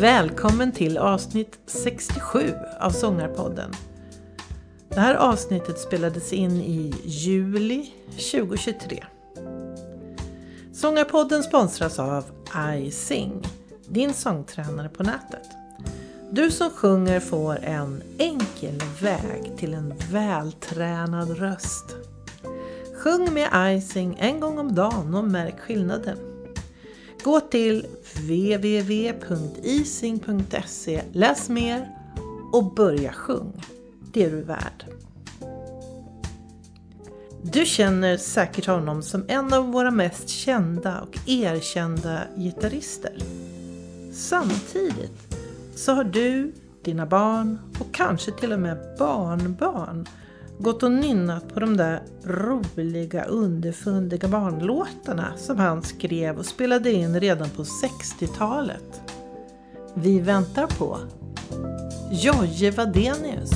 Välkommen till avsnitt 67 av Sångarpodden. Det här avsnittet spelades in i juli 2023. Sångarpodden sponsras av iSing, din sångtränare på nätet. Du som sjunger får en enkel väg till en vältränad röst. Sjung med iSing en gång om dagen och märk skillnaden. Gå till www.ising.se, läs mer och börja sjung. Det är du värd. Du känner säkert honom som en av våra mest kända och erkända gitarrister. Samtidigt så har du, dina barn och kanske till och med barnbarn gått och nynnat på de där roliga underfundiga barnlåtarna som han skrev och spelade in redan på 60-talet. Vi väntar på Jojje Wadenius.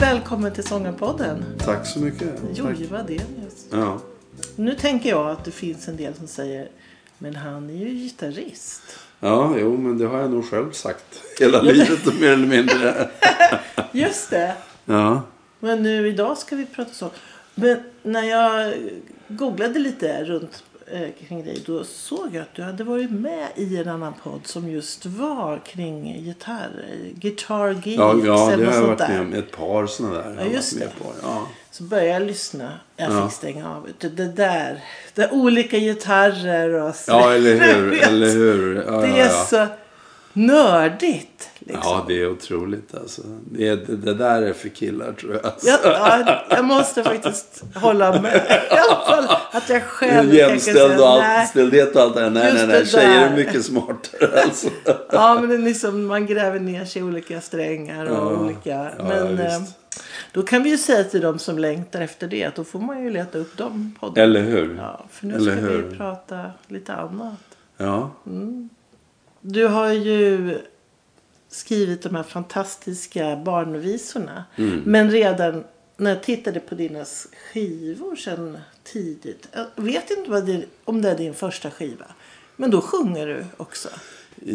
Välkommen till Sångarpodden. Tack så mycket. Jojje. Wadenius. Ja. Nu tänker jag att det finns en del som säger men han är ju gitarrist. ja, jo, men det har jag nog själv sagt hela livet mer eller mindre. Just det. Ja, Men nu idag ska vi prata så. Men när jag googlade lite runt kring dig då såg jag att du hade varit med i en annan podd som just var kring gitarr. Guitar Geeks ja, ja eller det något har jag sånt varit med där. om. Ett par sådana där. jag just det. På. Ja. Så började jag lyssna. Jag Ja. fick stänga av. Det det där. Det är olika gitarrer och så. ja, eller hur. eller hur. Ja, Det ja, är ja. så nördigt. Liksom. ja, det är otroligt alltså. Det, det, där är för killar tror jag. Alltså. Jag, ja, jag måste faktiskt hålla med. I alla fall att jag själv Jämställd och stillhet och allt det där. Nej, nej, nej. Tjejer är mycket smartare alltså. Ja, men det är liksom, man gräver ner sig i olika strängar och Ja, olika. ja, Men visst. eh, då kan vi ju säga till de som längtar efter det att då får man ju leta upp de poddarna. Eller hur? Ja, för nu Eller ska hur? vi prata lite annat. Ja. Du har ju skrivit de här fantastiska barnvisorna. Mm. Men redan när jag tittade på dina skivor sen tidigt. Jag vet inte vad det, om det är din första skiva. Men då sjunger du också.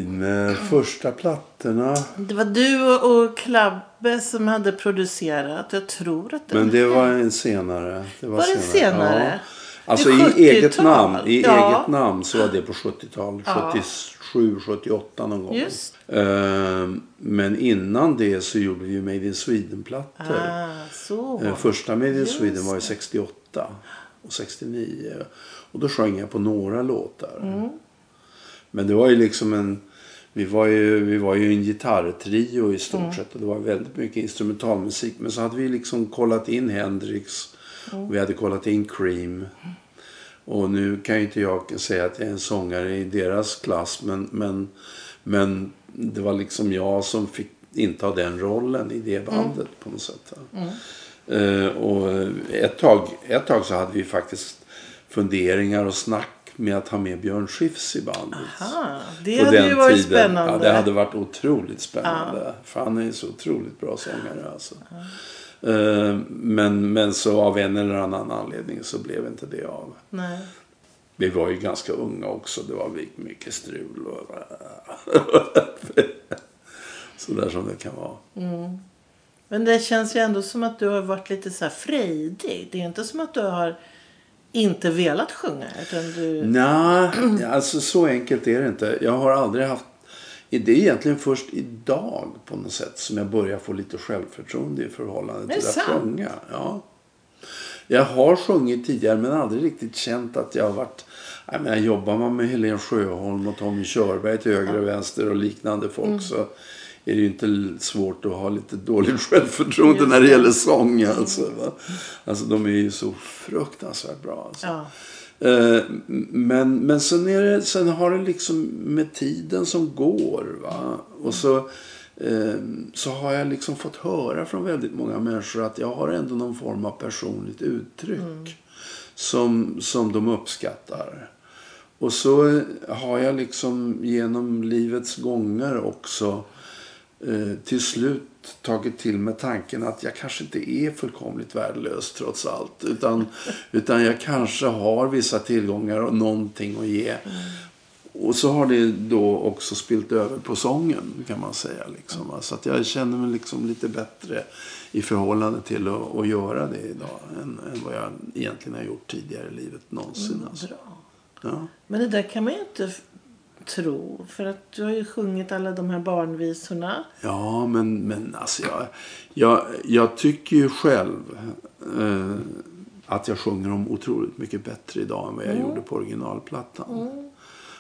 Med första plattorna. Det var du och Klabbe som hade producerat. Jag tror att det Men det var en senare. Det var, Var det senare? Ja. Alltså i eget 70-tal. namn. I Ja. eget namn så var det på 70-talet. Ja. 77, 78 någon gång. Just. Ehm, Men innan det så gjorde vi ju Made in Sweden-plattor. Ah. Eh, Första Made in Just Sweden var ju det. 68 och 69. Och då sjöng jag på några låtar. Mm. Men det var ju liksom en... Vi var ju, vi var ju en gitarrtrio i stort Mm. sett. Och det var väldigt mycket instrumentalmusik. Men så hade vi liksom kollat in Hendrix. Mm. Och vi hade kollat in Cream. Och nu kan ju inte jag säga att jag är en sångare i deras klass. Men, men, men det var liksom jag som fick inta den rollen i det bandet på något sätt. Eh, och ett tag, ett tag så hade vi faktiskt funderingar och snack med att ha med Björn Skifs i bandet. Aha, det På hade den ju varit tiden. spännande. Ja, det hade varit otroligt spännande. För han är så otroligt bra sångare alltså. Eh, Men, men så av en eller annan anledning så blev inte det av. Nej. Vi var ju ganska unga också. Det var mycket strul och sådär som det kan vara. Men det känns ju ändå som att du har varit lite så här frejdig. Det är inte som att du har inte velat sjunga. Utan du... Nej, alltså så enkelt är det inte. Jag har aldrig haft... Det är egentligen först idag på något sätt som jag börjar få lite självförtroende i förhållande till att sjunga. Ja. Jag har sjungit tidigare men aldrig riktigt känt att jag har varit... Jag menar, jobbar man med Helen Sjöholm och Tommy Körberg till höger och vänster och liknande folk Mm. så är det ju inte svårt att ha lite dåligt självförtroende Just när det gäller sång. Alltså, va? alltså de är ju så fruktansvärt bra. Alltså. Ja. Eh, Men, men sen, är det, sen har det liksom med tiden som går. Va? Och så, eh, så har jag liksom fått höra från väldigt många människor att jag har ändå någon form av personligt uttryck. Som, som de uppskattar. Och så har jag liksom genom livets gånger också till slut tagit till mig tanken att jag kanske inte är fullkomligt värdelös trots allt. Utan, utan jag kanske har vissa tillgångar och någonting att ge. Och så har det då också spilt över på sången kan man säga. Liksom. Mm. Så att jag känner mig liksom lite bättre i förhållande till att, att göra det idag. Än, än, vad jag egentligen har gjort tidigare i livet någonsin. Mm, alltså. ja. Men det där kan man ju inte tro. För att du har ju sjungit alla de här barnvisorna. Ja, men, men alltså jag, jag, jag tycker ju själv eh, att jag sjunger dem otroligt mycket bättre idag än vad jag mm. gjorde på originalplattan. Mm.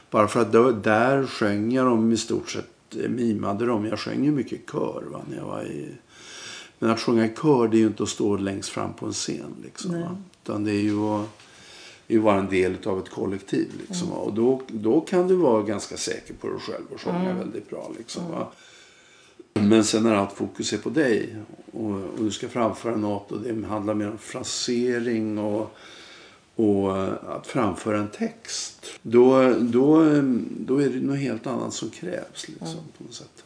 Bara för att då, där sjöng jag dem i stort sett, eh, mimade dem. Jag sjöng ju mycket kör va, när jag var i... Men att sjunga i kör det är ju inte att stå längst fram på en scen. Liksom, Utan det är ju att är vara en del av ett kollektiv. Liksom. Mm. Och då, då kan du vara ganska säker på dig själv och sjunga mm. väldigt bra. Liksom, mm. Men sen när allt fokus är på dig och, och, du ska framföra något och det handlar mer om frasering och, och att framföra en text. Då, då, då är det något helt annat som krävs. Liksom, mm. på något sätt.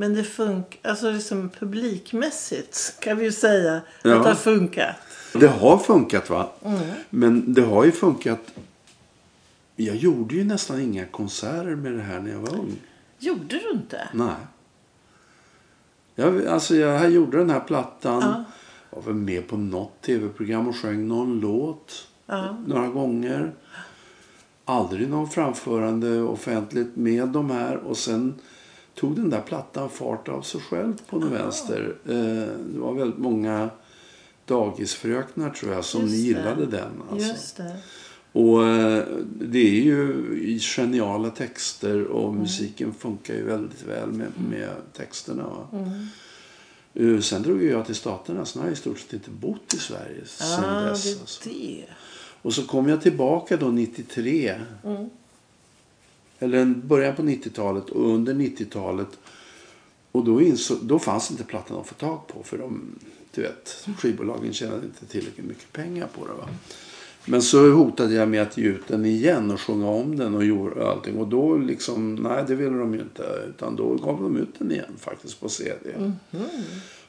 Men det funkar, alltså liksom publikmässigt kan vi ju säga ja. att det har funkat. Det har funkat va. Mm. Men det har ju funkat. Jag gjorde ju nästan inga konserter med det här när jag var ung. Gjorde du inte? Nej. Jag, alltså jag gjorde den här plattan. Ja. var väl med på något tv-program och sjöng någon låt. Ja. Några gånger. Aldrig någon framförande offentligt med de här. Och sen tog den där plattan fart av sig själv på den vänster. Eh, det var väldigt många dagisfröknar tror jag som gillade den. Alltså. Just det. Och eh, det är ju geniala texter och mm. musiken funkar ju väldigt väl med, mm. med texterna. Mm. Uh, sen drog jag till Staterna, så har jag i stort sett inte bott i Sverige ah, sen dess. Det alltså. det. Och så kom jag tillbaka då 93. Mm. Eller början på 90-talet och under 90-talet. Och då, insåg, då fanns inte plattan att få tag på. För de, du vet, skivbolagen tjänade inte tillräckligt mycket pengar på det. Va? Men så hotade jag med att ge ut den igen och sjunga om den och gjorde allting. Och då liksom, nej det ville de ju inte. Utan då gav de ut den igen faktiskt på CD. Mm -hmm.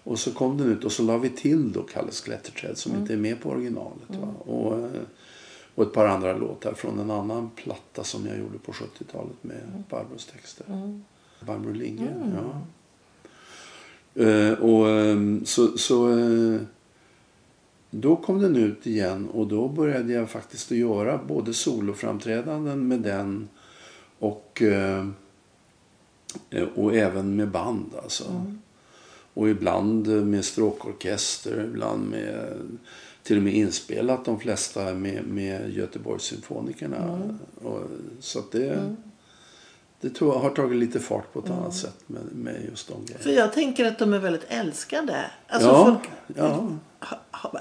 Och så kom den ut och så la vi till då Kalles Klätterträd som mm. inte är med på originalet. Va? Mm. Och, eh, och ett par andra låtar från en annan platta som jag gjorde på 70-talet med mm. Barbros texter. Mm. Barbro Lindgren, mm. ja. Uh, och um, så, så uh, då kom den ut igen och då började jag faktiskt att göra både soloframträdanden med den och, uh, och även med band alltså. Mm. Och ibland med stråkorkester, ibland med till och med inspelat de flesta med, med Göteborgssymfonikerna. Mm. Och, så det, mm. det jag har tagit lite fart på ett mm. annat sätt med, med just de grejerna. För jag tänker att de är väldigt älskade. Alltså ja, folk ja.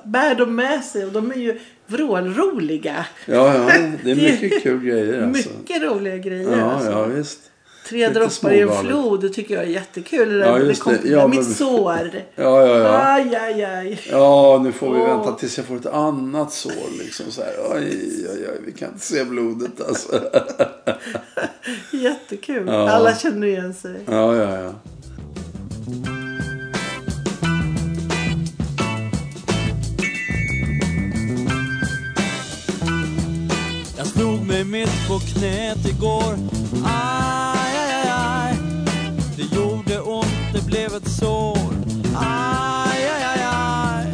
bär dem med sig och de är ju vrålroliga. Ja, ja, det är mycket kul grejer. Alltså. Mycket roliga grejer. Ja, alltså. ja visst. Tre droppar i en flod, det tycker jag är jättekul. Ja, just det. Ja, mitt men... sår. Ja, ja, ja. Aj, aj, aj. Ja, nu får vi oh. vänta tills jag får ett annat sår. Liksom så här. Aj, aj, aj, vi kan inte se blodet alltså. Jättekul. Ja. Alla känner igen sig. Ja, ja, ja. Jag slog mig mitt på knät igår. Ah sår. Aj, aj, aj, aj.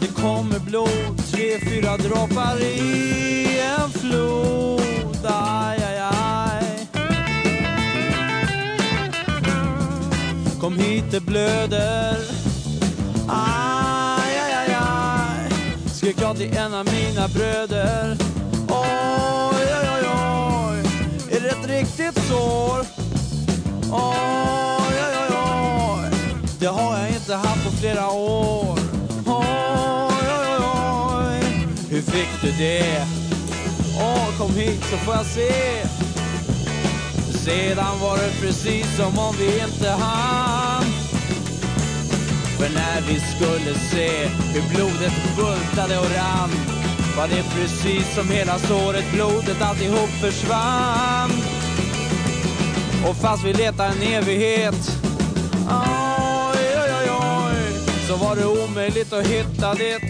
Det kommer blod, tre, fyra droppar i en flod. Aj, aj, aj. Kom hit, det blöder. Aj, aj, aj, aj. Skrek jag till en av mina bröder. Oj, oj, oj, oj. Är det ett riktigt sår? Oj. Det har jag inte haft på flera år. Oj, oj, oj, hur fick du det? Åh, kom hit så får jag se. Sedan var det precis som om vi inte hann. För när vi skulle se hur blodet bultade och rann var det precis som hela såret, blodet alltihop försvann. Och fast vi letar en evighet Så var det omöjligt att hitta ditt.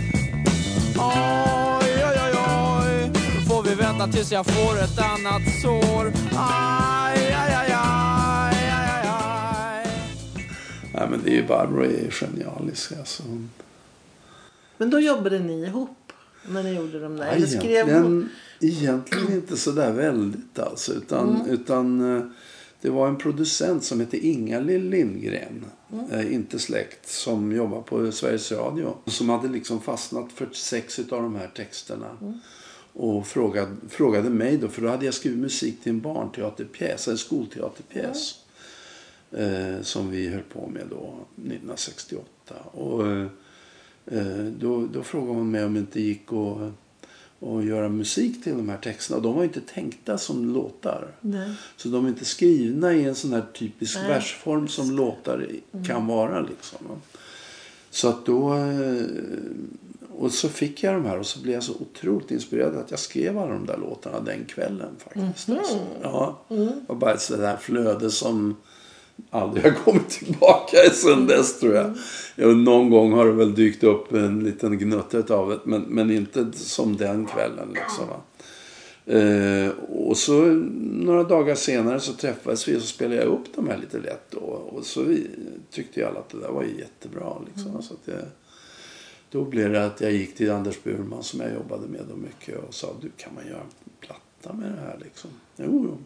Oj, oj, oj, oj. Då får vi vänta tills jag får ett annat sår. Aj, aj, aj, aj, aj, aj, aj. Nej, men det är ju Barbro är genialisk. Alltså. Men då jobbade ni ihop när ni gjorde de där? Eller skrev hon? Egentligen, egentligen inte så där väldigt alltså. Utan, Mm. utan eh, det var en producent som hette Inga-Lill Lindgren. Mm. Eh, inte släkt. Som jobbar på Sveriges Radio. Som hade liksom fastnat för sex av de här texterna. Mm. Och frågade, frågade mig då. För då hade jag skrivit musik till en barnteaterpjäs. En skolteaterpjäs. Eh, som vi höll på med då 1968. Och, eh, eh, då, då frågade hon mig om det inte gick att, att göra musik till de här texterna. Och de var inte tänkta som låtar. Nej. Så de är inte skrivna i en sån här typisk Nej. versform som låtar i- kan vara. Liksom. Så att då... eh, Och så fick jag de här och så blev jag så otroligt inspirerad att jag skrev alla de där låtarna den kvällen faktiskt. Alltså. Ja, det var bara ett sådär flöde som aldrig har kommit tillbaka sen dess tror jag. Ja, någon gång har det väl dykt upp en liten gnutta av det men, men inte som den kvällen. Liksom? Eh, och så några dagar senare så träffades vi och så spelade jag upp de här lite lätt då. Och så vi, tyckte ju alla att det där var jättebra. Liksom. Så att jag, då blev det att jag gick till Anders Burman som jag jobbade med då mycket och sa du kan man göra en platta med det här liksom? Jo, jo,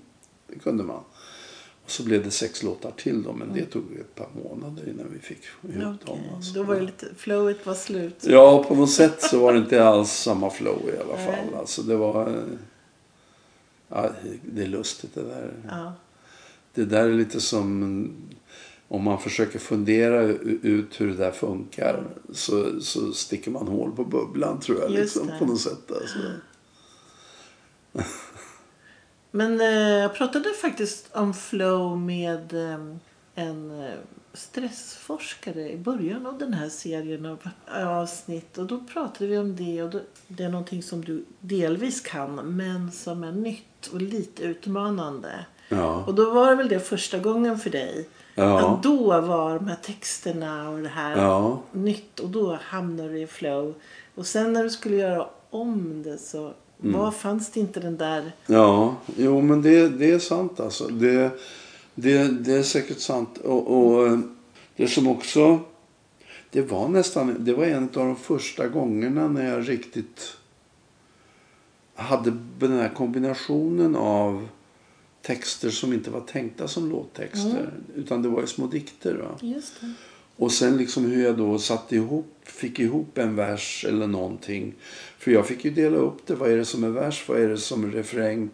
det kunde man. Och så blev det sex låtar till då men det tog ett par månader innan vi fick ihop dem. Okej, Alltså. Då var det lite, flowet var slut. Ja, på något sätt så var det inte alls samma flow i alla Nej. fall. Alltså det var... Ja, det är lustigt det där. Ja. Det där är lite som om man försöker fundera ut hur det där funkar så, så sticker man hål på bubblan tror jag. Liksom, på något sätt. Alltså. Men eh, jag pratade faktiskt om flow med eh, en eh, stressforskare i början av den här serien av avsnitt. Och då pratade vi om det och då, det är någonting som du delvis kan men som är nytt och lite utmanande. Ja. Och då var det väl det första gången för dig. Ja. Att då var de här texterna och det här Ja. nytt och då hamnade du i flow. Och sen när du skulle göra om det så var, fanns det inte den där... Ja, jo men det, det är sant alltså. Det, det, det är säkert sant. Och, och eh, det som också... Det var nästan... Det var en av de första gångerna när jag riktigt hade den här kombinationen av texter som inte var tänkta som låttexter. Utan det var ju små dikter. Va? Och sen liksom hur jag då satte ihop, fick ihop en vers eller någonting. För jag fick ju dela upp det. Vad är det som är vers? Vad är det som är refräng?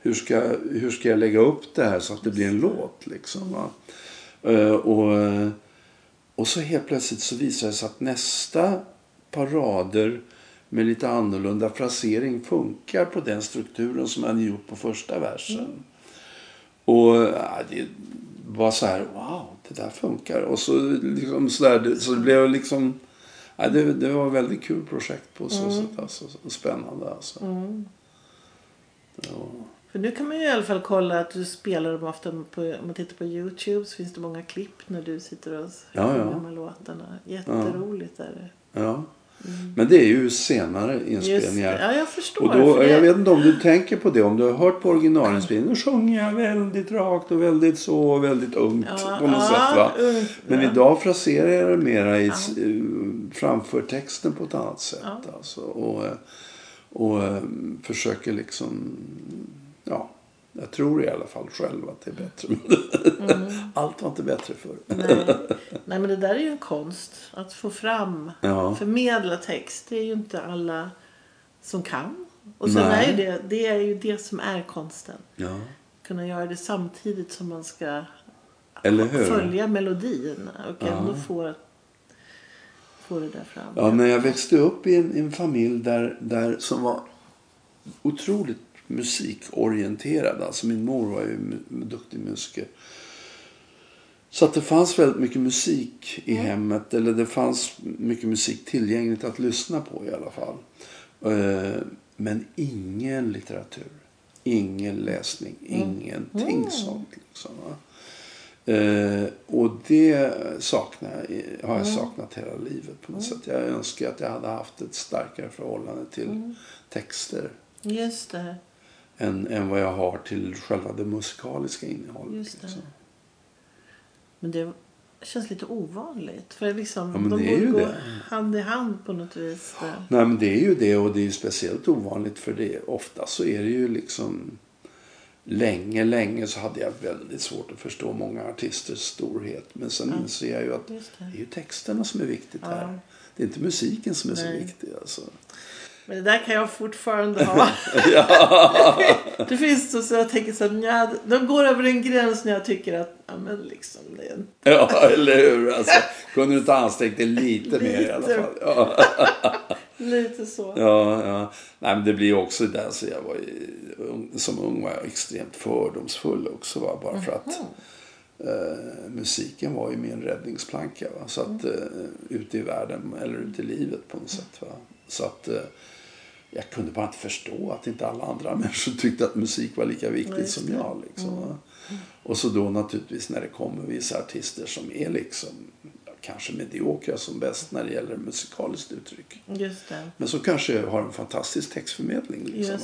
Hur ska, hur ska jag lägga upp det här så att det blir en låt? Liksom, va? Eh, och, och så helt plötsligt så visar det sig att nästa par rader med lite annorlunda frasering funkar på den strukturen som jag hade gjort på första versen. Och ja, det var så här, wow, det där funkar. Och så, liksom, så, där, så det blev liksom, ja, det, det var ett väldigt kul projekt på så sätt. Alltså, och spännande alltså. Ja. För nu kan man ju i alla fall kolla att du spelar dem ofta på, om man tittar på Youtube så finns det många klipp när du sitter och Ja, sjunger ja. de här låtarna. Jätteroligt är det. Ja. Men det är ju senare Just, inspelningar. ja, jag förstår. Och då, det- jag vet inte om du tänker på det. Om du har hört på originalinspelningen. Då sjunger jag väldigt rakt och väldigt så. Väldigt ungt Ja, på något ja, sätt. Va? ungt, Men ja. idag fraserar jag det mera i, eh, framför texten på ett annat sätt. Alltså. Och, eh, och eh, försöker liksom... Ja, jag tror i alla fall själv att det är bättre. Mm. Allt var inte bättre förr. Nej. Nej, men det där är ju en konst. Att få fram, Ja. förmedla text. Det är ju inte alla som kan. Och sen Nej. är ju det, det är ju det som är konsten. Ja. Kunna göra det samtidigt som man ska följa melodin och Ja. ändå få, få det där fram. Ja, när jag växte upp i en, en familj där, där som var otroligt musikorienterad. Alltså min mor var ju duktig musiker. Så att det fanns väldigt mycket musik i hemmet. Eller det fanns mycket musik tillgängligt att lyssna på i alla fall. Eh, Men ingen litteratur. Ingen läsning. Ingenting sånt. Liksom? Eh, och det saknar jag, har jag Mm. saknat hela livet på något sätt. Jag önskar att jag hade haft ett starkare förhållande till Mm. texter Just det. Än, än vad jag har till själva det musikaliska innehållet. Just det. liksom. Men det känns lite ovanligt. För liksom, Ja, men de det är ju borde gå det. hand i hand på något vis. Det. Nej men det är ju det och det är speciellt ovanligt för det. Ofta så är det ju liksom länge, länge så hade jag väldigt svårt att förstå många artisters storhet. Men sen Ja. inser jag ju att Just det är det. ju texterna som är viktigt här. Ja. Det är inte musiken som är så Nej. viktig alltså. Men det där kan jag fortfarande ha. det finns så, så jag tänker så att ja, de går över en gräns när jag tycker att ja, men liksom, det är en Ja, eller hur? Alltså, kunde du inte ansträngt dig lite, mer i alla Lite. fall? Ja, lite så. ja, ja. Nej, men det blir också där så jag var som ung var jag extremt fördomsfull också. Va? Bara för att eh, musiken var ju min räddningsplanka. Va? Så att eh, ute i världen eller ute i livet på något sätt. Va? Så att eh, jag kunde bara inte förstå att inte alla andra människor tyckte att musik var lika viktigt Just som. Mm. jag. Liksom, va? Och så då naturligtvis när det kommer vissa artister som är liksom kanske mediokra som bäst när det gäller musikaliskt uttryck. Men så kanske har en fantastisk textförmedling. Liksom.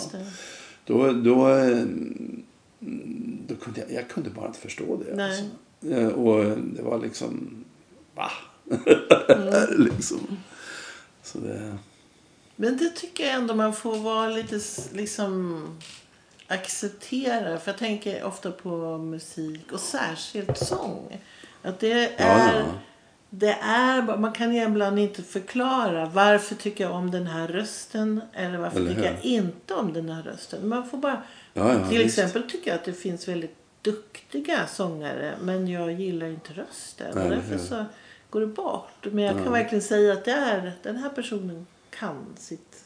Då, då, eh, då kunde jag, jag kunde bara inte förstå det. Nej. Alltså. Eh, Och det var liksom, va? Mm. liksom. Så det, Men det tycker jag ändå man får vara lite liksom acceptera. För jag tänker ofta på musik och särskilt sång. Att det är, ja. det är man kan ibland inte förklara varför tycker jag om den här rösten eller varför Eller tycker jag inte om den här rösten. Man får bara, Ja, ja, till visst. exempel tycker jag att det finns väldigt duktiga sångare men jag gillar inte rösten. Och därför så går det bort. Men jag kan verkligen säga att det är, den här personen kan sitt,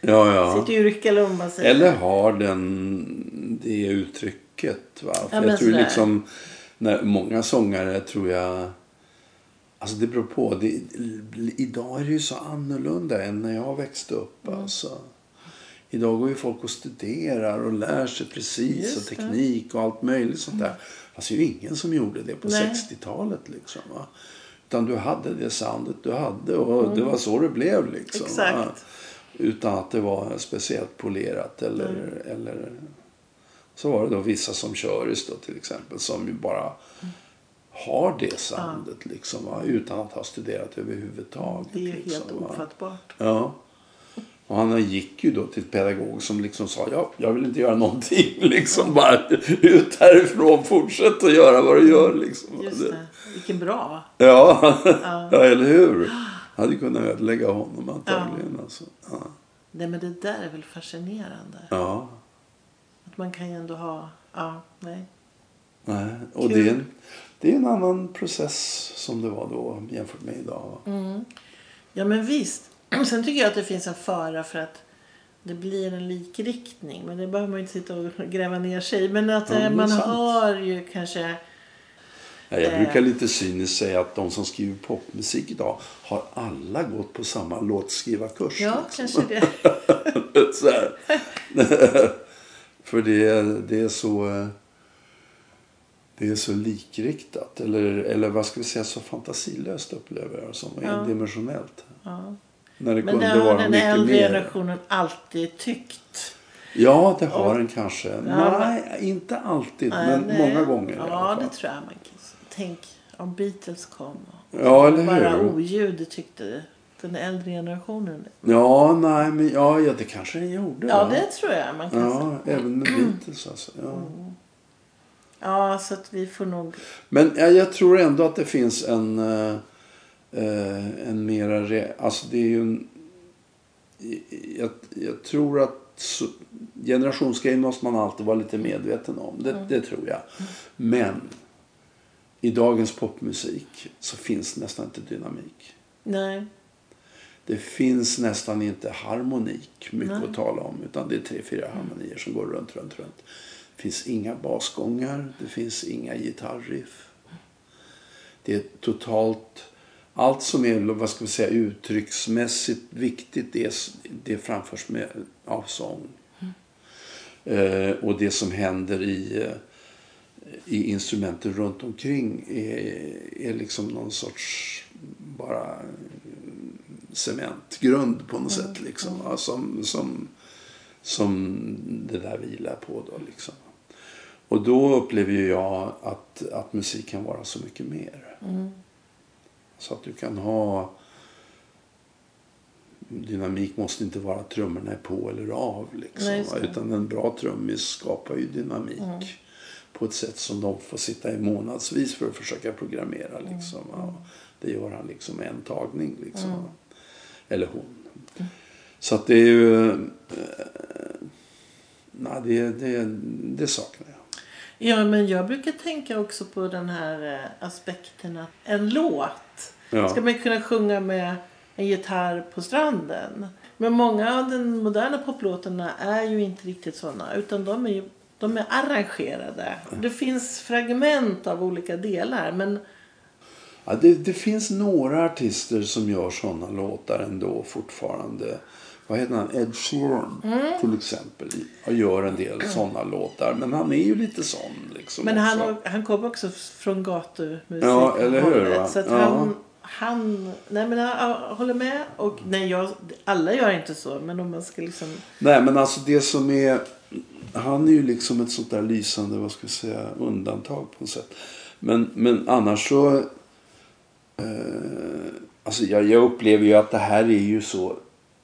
ja, ja. sitt yrke eller vad man säger. Eller har den det uttrycket. Va? Men jag tror liksom, när många sångare tror jag Alltså det beror på. Det, idag är det ju så annorlunda än när jag växte upp. Mm. Alltså. Idag går ju folk och studerar och lär sig precis och. Mm. teknik och allt möjligt sånt där. Fast det är ju ingen som gjorde det på Nej. 60-talet. Liksom, va? Utan du hade det soundet du hade och det var så det blev. Liksom? Mm. Exakt. Utan att det var speciellt polerat eller, Mm. eller så var det då vissa som köris då till exempel som ju bara har det soundet liksom va? utan att ha studerat överhuvudtaget. Det är liksom, helt va? ofattbart. Ja. Och han gick ju då till ett pedagog som liksom sa ja, jag vill inte göra någonting. Liksom bara ut härifrån, fortsätt att göra vad du gör. Liksom. Just det. Vilken bra. Ja, ja. eller hur? Hade kunnat ödelägga honom antagligen. Alltså. Ja. Nej men det där är väl fascinerande. ja. Att man kan ju ändå ha, ja, nej. Nej. Och Kul. det är, en, det är en annan process som det var då jämfört med idag. Mm. Ja men visst. Sen tycker jag att det finns en fara för att det blir en likriktning. Men det behöver man ju inte sitta och gräva ner sig i. Men att eh, det är man sant. hör ju kanske... Ja, Jag Eh. brukar lite cyniskt säga att de som skriver popmusik idag har alla gått på samma låtskrivarkurs. Ja, liksom. kanske det. så. För det, är- det är så eh, det är så likriktat. Eller, eller vad ska vi säga, så fantasilöst upplever jag som. Ja. Endimensionellt. Ja. När det Men det kunde har vara den mycket äldre mer. generationen alltid tyckt. Ja, det har Och- den kanske. Ja. Nej, inte alltid. Nej, men nej. många gånger Ja, det tror jag man kan Tänk om Beatles kom. Och Ja, eller bara hur? oljud tyckte den äldre generationen. Ja, nej, men ja, ja, det kanske den gjorde. Ja, va? det tror jag man kan Ja, säga. även med Beatles alltså. Ja. Ja, så att vi får nog... Men ja, jag tror ändå att det finns en, eh, eh, en mera... Alltså det är ju en... Jag, jag tror att så, generationsgrejen måste man alltid vara lite medveten om. Det, det tror jag. Men i dagens popmusik så finns det nästan inte dynamik. Nej. Det finns nästan inte harmonik mycket Nej. att tala om. Utan det är tre, fyra harmonier som går runt, runt, runt. Det finns inga basgångar. Det finns inga gitarriff. Det är totalt... Allt som är vad ska vi säga, uttrycksmässigt viktigt det, det framförs med, av sång. Eh, och det som händer i, eh, i instrumenten runt omkring är, är liksom någon sorts bara cementgrund på något sätt. Liksom, va? som, som, som det där vilar på. Då, liksom. Och då upplever jag att, att musik kan vara så mycket mer. Så att du kan ha dynamik måste inte vara att trummorna är på eller av. Liksom, Nej. Utan en bra trummis skapar ju dynamik på ett sätt som de får sitta i månadsvis för att försöka programmera. Liksom, va? Det gör han liksom en tagning. Liksom, va? Eller hon. Så att det är ju... Eh, nej, det, det, det saknar jag. Ja, men jag brukar tänka också på den här eh, aspekten att en låt Ja. ska man kunna sjunga med en gitarr på stranden. Men många av de moderna poplåtarna är ju inte riktigt sådana utan de är ju de är arrangerade. Det finns fragment av olika delar men Ja, det, det finns några artister som gör sådana låtar ändå fortfarande. Vad heter han? Ed Sheeran Mm. till exempel. Och gör en del sådana låtar. Men han är ju lite sån. Liksom, Men han, också. han kom också från gatumusik. Ja, eller hur, va? Så att Ja. han, han, nej men jag håller med. Och nej, jag, alla gör inte så. Men om man ska liksom, Nej, men alltså det som är... Han är ju liksom ett sånt där lysande, vad ska jag säga, undantag på något sätt. Men, men annars så... Eh, alltså jag, jag upplever ju att det här är ju så...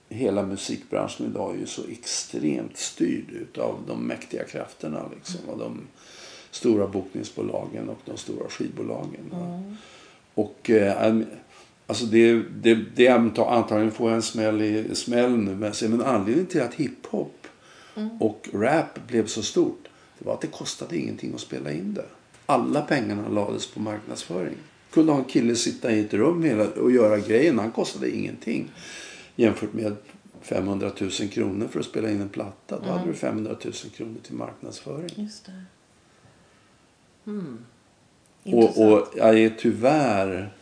Hela musikbranschen idag är ju så extremt styrd utav de mäktiga krafterna. Liksom, och de stora bokningsbolagen och de stora skivbolagen. va. Och eh, alltså det, det, det antagligen får jag en smäll, i, smäll nu. Men, men anledningen till att hiphop och rap blev så stort. Det var att det kostade ingenting att spela in det. Alla pengarna lades på marknadsföring. Kunde ha en kille sitta i ett rum och göra grejen. Han kostade ingenting. Jämfört med 500 000 kronor för att spela in en platta. Då hade du 500 000 kronor till marknadsföring. just det. Mm. Och, och jag är tyvärr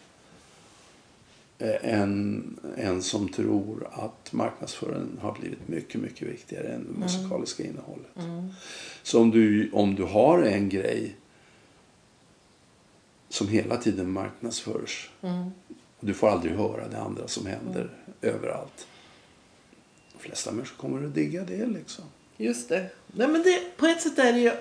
eh, en, en som tror att marknadsföringen har blivit mycket, mycket viktigare än det musikaliska innehållet. Så om du, om du har en grej som hela tiden marknadsförs och du får aldrig höra det andra som händer överallt. De flesta människor kommer att digga det liksom. Just det. Nej, men det. På ett sätt är det ju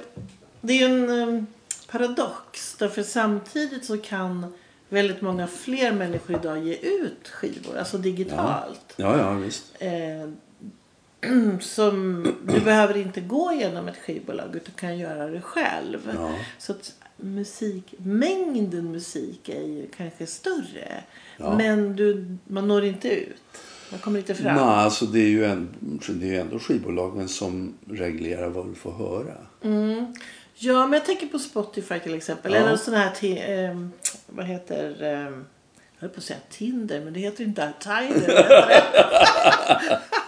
det är en um, paradox. Därför samtidigt så kan väldigt många fler människor idag ge ut skivor. Alltså digitalt. Ja, ja visst. Eh, som du behöver inte gå igenom ett skivbolag utan kan göra det själv. Ja. Så att musik, mängden musik är ju kanske större. Ja. Men du, man når inte ut. Man kommer inte fram. Nej, alltså det är ju en, det är ju ändå skivbolagen som reglerar vad du får höra. Ja, men jag tänker på Spotify till exempel. Ja. Eller sån här, ehm, vad heter, ehm, jag höll på att säga Tinder, men det heter inte Tinder.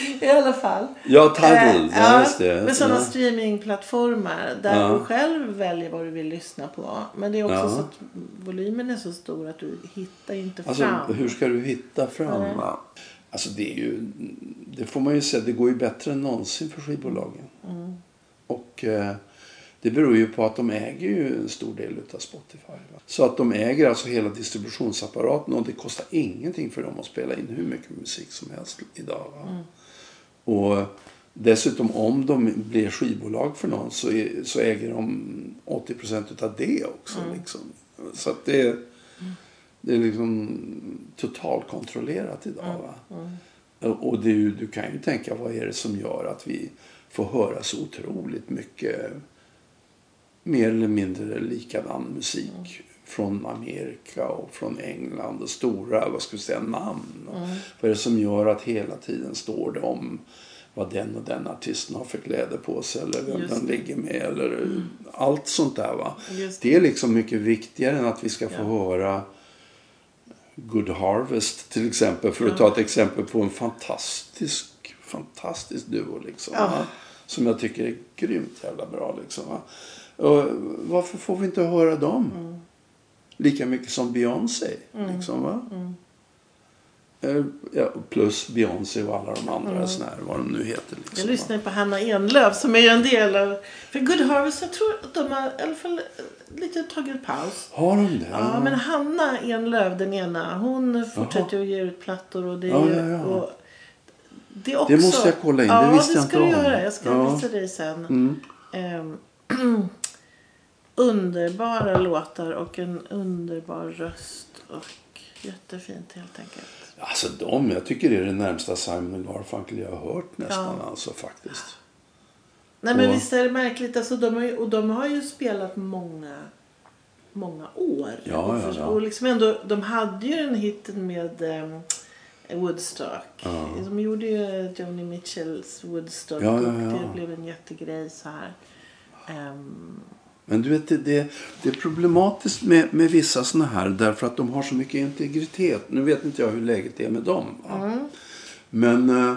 I alla fall. Ja, Tidal. Eh, ja, just det. Med sådana ja. streamingplattformar där Ja. du själv väljer vad du vill lyssna på. Men det är också Ja. så att volymen är så stor att du hittar inte Alltså, fram. hur ska du hitta fram? Va? Alltså det är ju, det får man ju säga, det går ju bättre än någonsin för skivbolagen. Mm. Och eh, det beror ju på att de äger ju en stor del utav Spotify. Va? Så att de äger alltså hela distributionsapparaten och det kostar ingenting för dem att spela in hur mycket musik som helst idag. Mm. Och dessutom om de blir skivbolag för någon så, är, så äger de 80 procent utav det också. Mm. Liksom. Så att det, det är liksom totalkontrollerat idag. Mm. Va? Och ju, du kan ju tänka vad är det som gör att vi får höra så otroligt mycket mer eller mindre likadan musik Mm. Från Amerika och från England och stora vad ska vi säga, namn. Mm. Vad är det som gör att hela tiden står det om vad den och den artisten har för kläder på sig eller vem Just den det. ligger med eller allt sånt där. Va? Just Det är liksom mycket viktigare än att vi ska få Ja. höra Good Harvest till exempel. För att ta ett exempel på en fantastisk, fantastisk duo liksom. Ja. Som jag tycker är grymt jävla bra liksom. Va? Och varför får vi inte höra dem? Mm. Lika mycket som Beyoncé. Liksom, va? Eh, ja, plus Beyoncé och alla de andra mm. såna här, vad de nu heter. Liksom. Jag lyssnar på Hanna Enlöf som är en del av... För Good Harvest, jag tror att de har i alla fall lite tagit paus. Har de det? Ja, men Hanna Enlöf, den ena, hon fortsätter att ge ut plattor och det ja, ja, ja. Och det, också, det måste jag kolla in, det visste jag inte om. Ja, det ska du göra. Jag ska ja. visa dig sen. Mm. Um, underbara låtar och en underbar röst. Och jättefint helt enkelt. Alltså de, jag tycker det är det närmsta Simon Garfunkel jag har hört nästan ja. alltså faktiskt. Nej men och, visst är det märkligt. Alltså, de har ju, och de har ju spelat många, många år. Ja, ja, ja. Och liksom ändå, de hade ju den hitten med um, Woodstock. Ja. De gjorde ju Joni Mitchells Woodstock ja, ja. och det blev en jättegrej så här. Um, men du vet, det, det, är problematiskt med, med vissa sådana här därför att de har så mycket integritet. Nu vet inte jag hur läget är med dem. Mm. Men eh,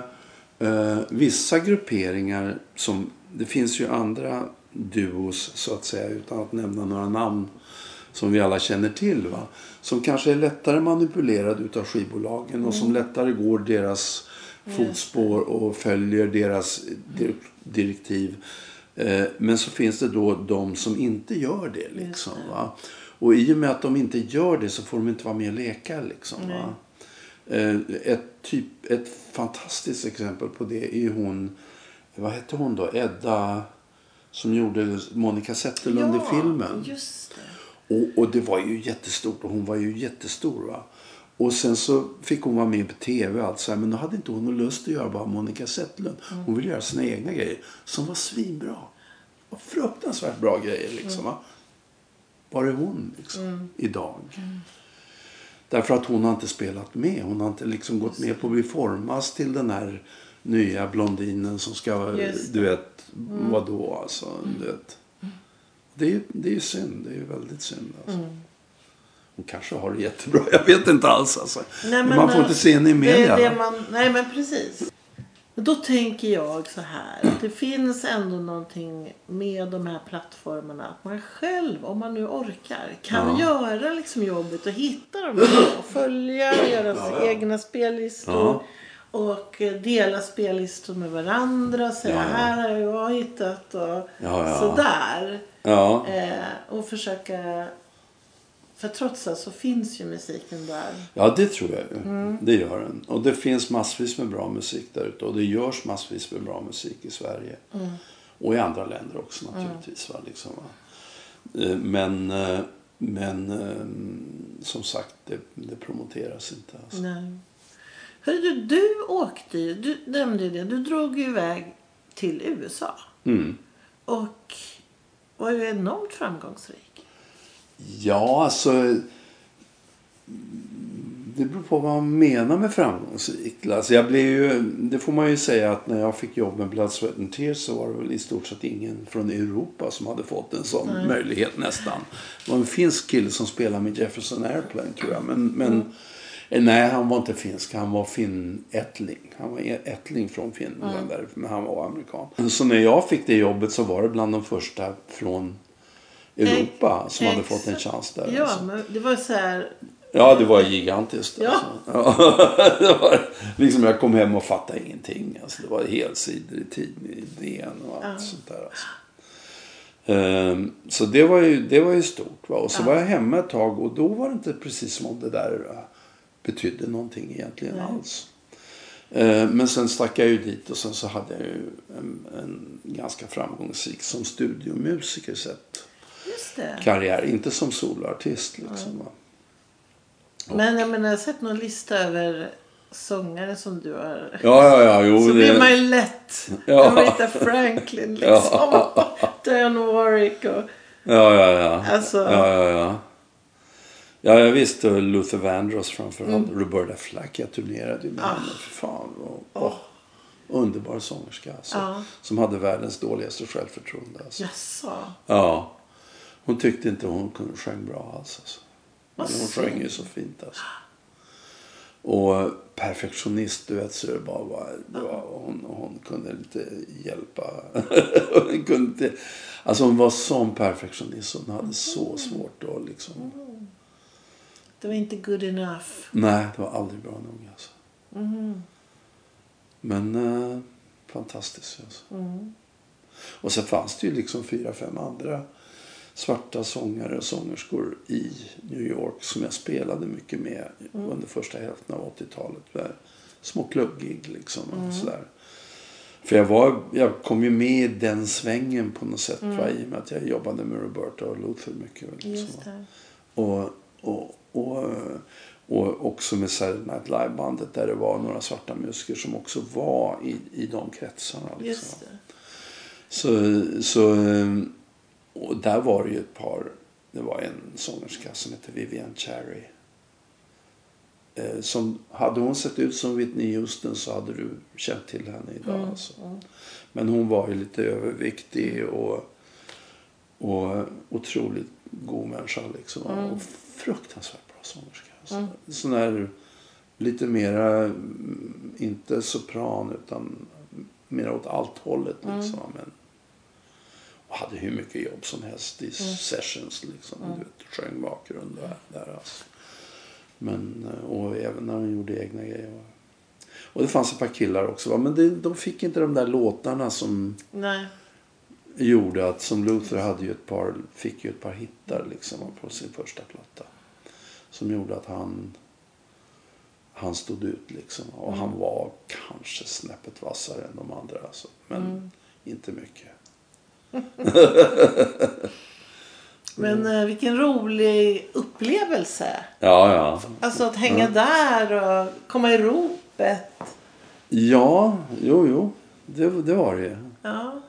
eh, vissa grupperingar som, det finns ju andra duos så att säga utan att nämna några namn som vi alla känner till. Va? Som kanske är lättare manipulerade utav skivbolagen mm. och som mm. lättare går deras fotspår och följer deras direktiv men så finns det då de som inte gör det. Liksom, va? Och i och med att de inte gör det så får de inte vara med och leka. Liksom, va? Eh, ett, typ, ett fantastiskt exempel på det är hon, vad hette hon då? Edda som gjorde Monica Zetterlund ja, i filmen. Just det. Och, och det var ju jättestort och hon var ju jättestor. Va? Och sen så fick hon vara med på tv. Alltså. Men då hade inte hon lust att göra bara Monica Zetterlund. Mm. Hon ville göra sina egna grejer. Som var svinbra. Och fruktansvärt bra grejer liksom. Mm. Var är hon liksom, mm. idag? Mm. Därför att hon har inte spelat med. Hon har inte liksom gått med på att bli formas till den här nya blondinen som ska, du vet, mm. vadå alltså. Du vet. Det är ju det är synd. Det är ju väldigt synd alltså. Mm. Hon kanske har det jättebra. Jag vet inte alls. Alltså. Nej, men, man får inte se henne i media. Det, det man, nej men precis. Då tänker jag så här. Det finns ändå någonting med de här plattformarna. Att man själv, om man nu orkar, kan ja. göra liksom jobbet och hitta dem. Och följa, göra ja, egna spellistor. Och dela spellistor med varandra. Säga här har jag hittat och sådär. Eh, och försöka för trots allt så finns ju musiken där. Ja, det tror jag ju. Mm. Det gör den. Och det finns massvis med bra musik där ute. Och det görs massvis med bra musik i Sverige. Mm. Och i andra länder också naturligtvis. Mm. Va? Liksom, va? Eh, men, eh, men eh, som sagt, det, det promoteras inte. Alltså. Nej. Hörru, du, du åkte ju, du nämnde det, du drog ju iväg till USA. Mm. Och var ju enormt framgångsrik. Ja, alltså... Det beror på vad man menar med framgångsrik. Alltså jag blev ju, det får man ju säga att när jag fick jobb med Blood, Sweat and Tears så var det väl i stort sett ingen från Europa som hade fått en sån Nej. möjlighet nästan. Det var en finsk kille som spelade med Jefferson Airplane tror jag. Men, men mm. Nej, han var inte finsk. Han var finättling. Han var ättling från Finland. Mm. men han var amerikan. Så när jag fick det jobbet så var det bland de första från Europa som Ex hade fått en chans där. Ja, alltså. men det var så här... Ja, det var gigantiskt. Ja. Alltså. det var, liksom jag kom hem och fattade ingenting. Alltså, det var helsidor i tidningen och allt ja. sånt där. Alltså. Um, så det var ju, det var ju stort. Va? Och så ja. var jag hemma ett tag och då var det inte precis som om det där uh, betydde någonting egentligen Nej. alls. Uh, men sen stack jag ju dit och sen så hade jag ju en, en ganska framgångsrik som studiomusiker sett karriär. Inte som soloartist. Liksom. Mm. Men jag menar, jag har sett någon lista över sångare som du har. Ja, ja, ja. Jo, så det... blir man ju lätt. Ja. Aretha Franklin liksom. Ja. Diane Warwick och... Ja, ja, ja. Alltså... Ja, ja, ja. Ja, jag visste Luther Vandross framförallt. Mm. Roberta Flack. Jag turnerade ju med ah. henne. För fan. Och, oh. Underbar sångerska alltså. Ah. Som hade världens dåligaste självförtroende. Alltså. Jaså? Ja. Hon tyckte inte hon kunde sjönga bra alls. Alltså. Men hon sjöng ju så fint alltså. Och perfektionist, du vet, så det bara var, det var, hon, hon kunde inte hjälpa. hon kunde inte, alltså hon var sån perfektionist. Hon hade så mm. svårt att liksom. Det var inte good enough. Nej, det var aldrig bra nog alltså. Men eh, fantastiskt. Alltså. Och så fanns det ju liksom fyra, fem andra svarta sångare och sångerskor i New York som jag spelade mycket med under första hälften av 80-talet. Med Små klubbgig liksom. Och sådär. För jag, var, jag kom ju med i den svängen på något sätt. Va, I och med att jag jobbade med Roberta och Luther mycket. Liksom. Och, och, och, och också med Saturday Night Live-bandet där det var några svarta musiker som också var i, i de kretsarna. Liksom. Så, så, och där var det ju ett par. Det var en sångerska som hette Vivian Cherry. Eh, Som, hade hon sett ut som Whitney Houston så hade du känt till henne idag. Alltså. Men hon var ju lite överviktig och, och otroligt god människa. Liksom. Och fruktansvärt bra sångerska. Alltså. Sån där lite mera, mm, inte sopran utan mer åt allt hållet. Liksom. Men, och hade hur mycket jobb som helst i sessions. Liksom. Du vet, sjöng bakgrund där. där alltså. Men, eh, och även när hon gjorde egna grejer. Och det fanns ett par killar också. va, Men det, de fick inte de där låtarna som Nej. gjorde att, som Luther hade ju ett par, fick ju ett par hittar liksom på sin första platta. Som gjorde att han, han stod ut liksom. Och han var kanske snäppet vassare än de andra alltså. Men inte mycket. Men eh, vilken rolig upplevelse. Ja, ja. Alltså att hänga där och komma i ropet. Ja, jo, jo. Det, det var det ju. Ja.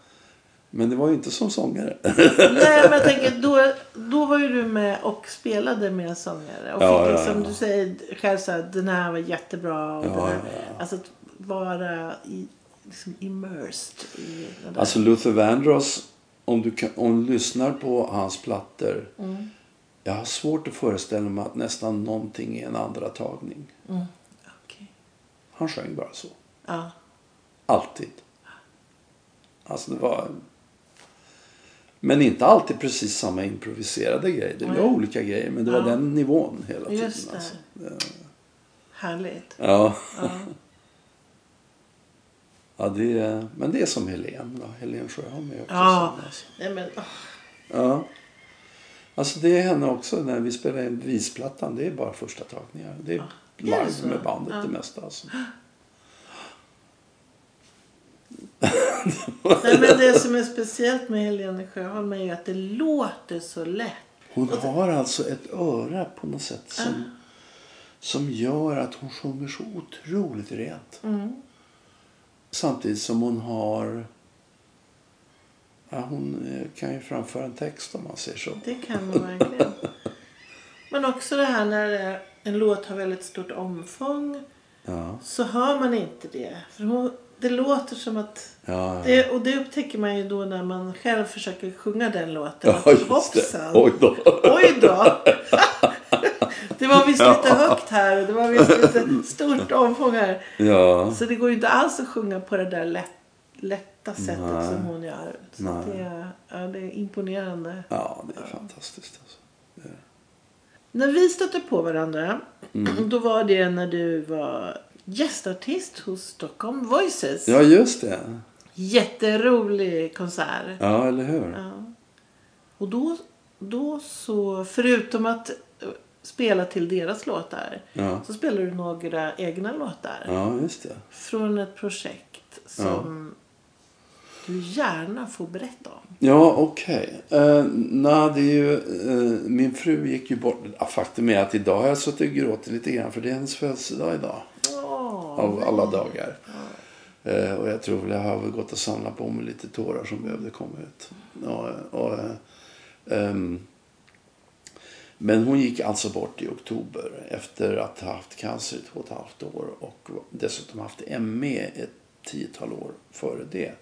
Men det var ju inte som sångare. Nej men jag tänker då, då var ju du med och spelade med sångare. Och Ja, fick ja, liksom, ja. du säger själv så här, den här var jättebra. Och Ja, den här. Alltså att vara i, liksom immersed i det där. Alltså Luther Vandross, om du, kan, om du lyssnar på hans plattor. Jag har svårt att föreställa mig att nästan någonting är en andra tagning. Okej. Han sjöng bara så. Ja. Alltid. Alltså det var... Men inte alltid precis samma improviserade grejer. Det var Nej. olika grejer men det var Ja. den nivån hela tiden. Just det. Alltså. Härligt. Ja. Ja. Ja det är, men det är som Helen. Då. Helen Sjöholm är också Ja. sån, alltså. Nej men åh. Ja. Alltså det är henne också när vi spelar in visplattan. Det är bara första tagningar. Det är Är det live så? med bandet Ja. det mesta. Alltså. Nej men det som är speciellt med Helene Sjöholm är ju att det låter så lätt. Hon har alltså ett öra på något sätt som, som gör att hon sjunger så otroligt rent. Samtidigt som hon har... Ja, hon eh, kan ju framföra en text om man säger så. Det kan man verkligen. Men också det här när eh, en låt har väldigt stort omfång Ja, så hör man inte det. För hon, det låter som att... ja, ja. Det, och det upptäcker man ju då när man själv försöker sjunga den låten. ja just det. Hoppsan! Oj då. Oj då! det var visst lite högt här och det var visst lite stort omfång här. Ja, Så det går ju inte alls att sjunga på det där lätt, lätta sättet Nej. som hon gör. Så Nej. det, är- ja, det är imponerande. ja det är fantastiskt. Alltså. När vi stötte på varandra, Mm. då var det när du var gästartist hos Stockholm Voices. Ja, just det. Jätterolig konsert. Ja, eller hur? Ja. Och då, då så, förutom att eh, spela till deras låtar, Ja, så spelar du några egna låtar. ja just det. Från ett projekt som du gärna får berätta om. Ja, okej. Okay. nej, det är ju... eh, min fru gick ju bort. Ja, faktum är att idag har jag suttit och gråtit lite grann för det är hennes födelsedag idag. Av alla dagar. Eh, och jag tror jag har gått och samlat på mig lite tårar som behövde komma ut. Och, och, eh, ehm, men hon gick alltså bort i oktober efter att ha haft cancer i två och ett halvt år och dessutom haft ME ett tiotal år före det.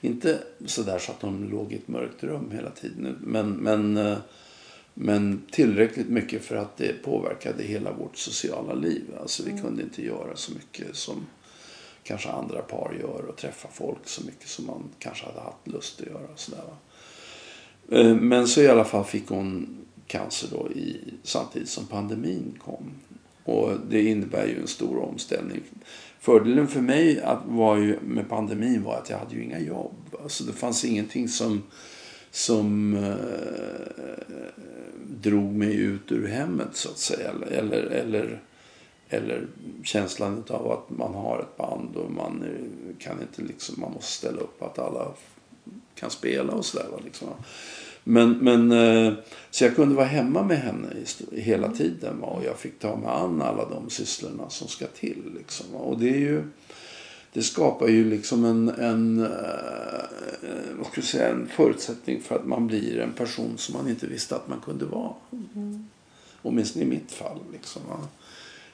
Inte sådär så att hon låg i ett mörkt rum hela tiden men, men, eh, men tillräckligt mycket för att det påverkade hela vårt sociala liv. Alltså vi kunde inte göra så mycket som kanske andra par gör och träffa folk så mycket som man kanske hade haft lust att göra. Och sådär. Eh, Men så i alla fall fick hon cancer då i, samtidigt som pandemin kom. Och det innebär ju en stor omställning. Fördelen för mig att, var ju, med pandemin var att jag hade ju inga jobb. Alltså det fanns ingenting som, som eh, drog mig ut ur hemmet så att säga. Eller, eller, eller känslan av att man har ett band och man kan inte liksom, man måste ställa upp att alla kan spela och sådär. Liksom. Men, men, eh, så jag kunde vara hemma med henne hela tiden och jag fick ta mig an alla de sysslorna som ska till. Liksom. Och det är ju det skapar ju liksom en, en, eh, vad ska jag säga, en förutsättning för att man blir en person som man inte visste att man kunde vara. Mm. Åtminstone i mitt fall. Liksom.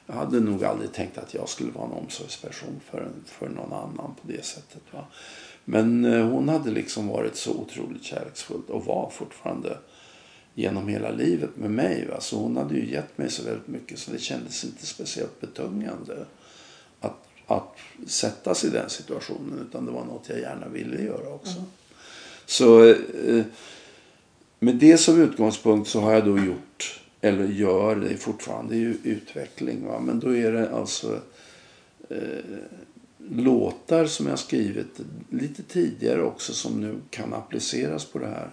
Jag hade nog aldrig tänkt att jag skulle vara en omsorgsperson för, för någon annan på det sättet. Va? Men eh, hon hade liksom varit så otroligt kärleksfull och var fortfarande genom hela livet med mig. Va? Så hon hade ju gett mig så väldigt mycket så det kändes inte speciellt betungande att, att sättas i den situationen. Utan det var något jag gärna ville göra också. Mm. Så eh, med det som utgångspunkt så har jag då gjort, eller gör, det är fortfarande utveckling. Va? Men då är det alltså eh, låtar som jag skrivit lite tidigare också som nu kan appliceras på det här.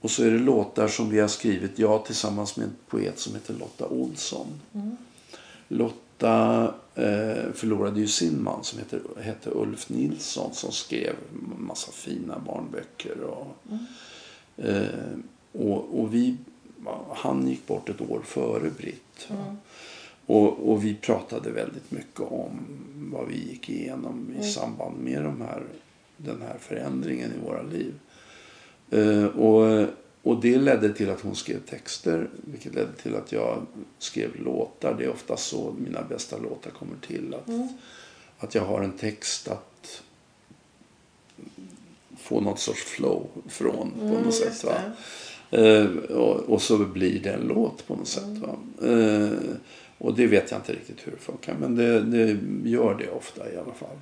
Och så är det låtar som vi har skrivit, jag tillsammans med en poet som heter Lotta Olsson. Mm. Lotta förlorade ju sin man som heter, hette Ulf Nilsson som skrev massa fina barnböcker. Och, mm. eh, och, och, vi, han gick bort ett år före Britt. Mm. Och, och, vi pratade väldigt mycket om vad vi gick igenom i mm. samband med de här, den här förändringen i våra liv. Uh, och, och det ledde till att hon skrev texter, vilket ledde till att jag skrev låtar. Det är ofta så mina bästa låtar kommer till. Att, mm. att jag har en text att få något sorts flow från på mm, något sätt. Va? Uh, och, och, så blir det en låt på något sätt. Va? Uh, och det vet jag inte riktigt hur det funkar. Men det, det gör det ofta i alla fall.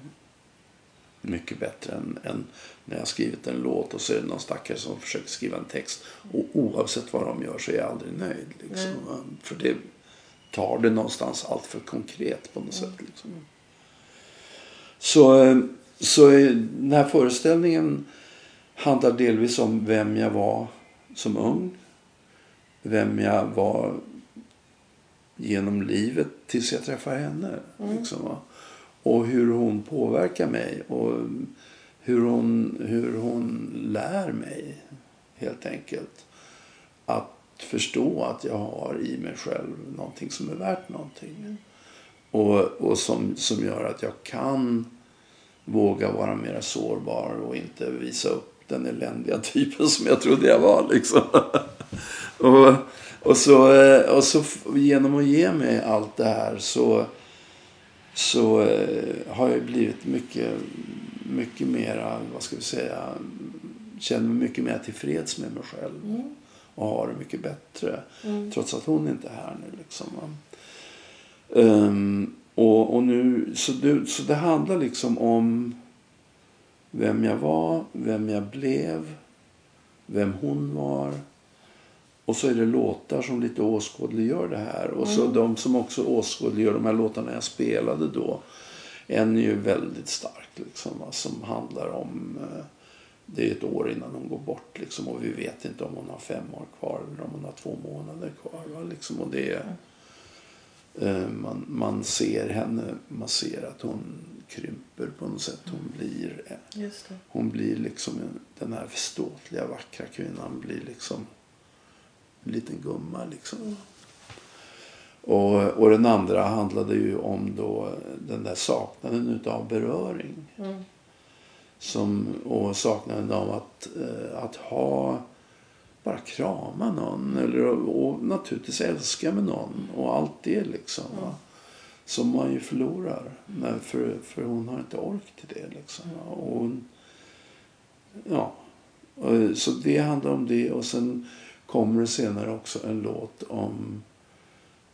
Mycket bättre än, än, när jag skrivit en låt och så är det någon stackare som försöker skriva en text. Och oavsett vad de gör så är jag aldrig nöjd. Liksom. Mm. För det tar det någonstans allt för konkret på något mm. sätt. Liksom. Så, så den här föreställningen handlar delvis om vem jag var som ung. Vem jag var genom livet tills jag träffar henne. Mm. Liksom, och hur hon påverkar mig och hur hon, hur hon lär mig helt enkelt att förstå att jag har i mig själv någonting som är värt någonting. Mm. Och, och som, som gör att jag kan våga vara mer sårbar och inte visa upp den eländiga typen som jag trodde jag var. Liksom. och, och så, och så genom att ge mig allt det här så, så eh, har jag blivit mycket, mycket mera, vad ska vi säga, känner mig mycket mer tillfreds med mig själv. Mm. Och har det mycket bättre. Mm. Trots att hon inte är här nu liksom. Um, och, och nu, så, det, så det handlar liksom om vem jag var, vem jag blev, vem hon var och så är det låtar som lite åskådliggör det här. Och så mm. de som också åskådliggör de här låtarna jag spelade då. En är ju väldigt stark liksom, som handlar om eh, det är ett år innan hon går bort liksom, och vi vet inte om hon har fem år kvar eller om hon har två månader kvar. Va, liksom, och det är, eh, man, man ser henne, man ser att hon krymper på något sätt. Hon blir, hon blir liksom den här ståtliga vackra kvinnan blir liksom en liten gumma liksom. Mm. Och, och den andra handlade ju om då den där saknaden utav beröring. Mm. Som, och saknaden av att, eh, att ha, bara krama någon. Eller, och naturligtvis älska med någon. Och allt det liksom. Mm. Som man ju förlorar. När, för, för hon har inte ork till det liksom. Och hon, ja. Och, så det handlar om det. Och sen kommer det senare också en låt om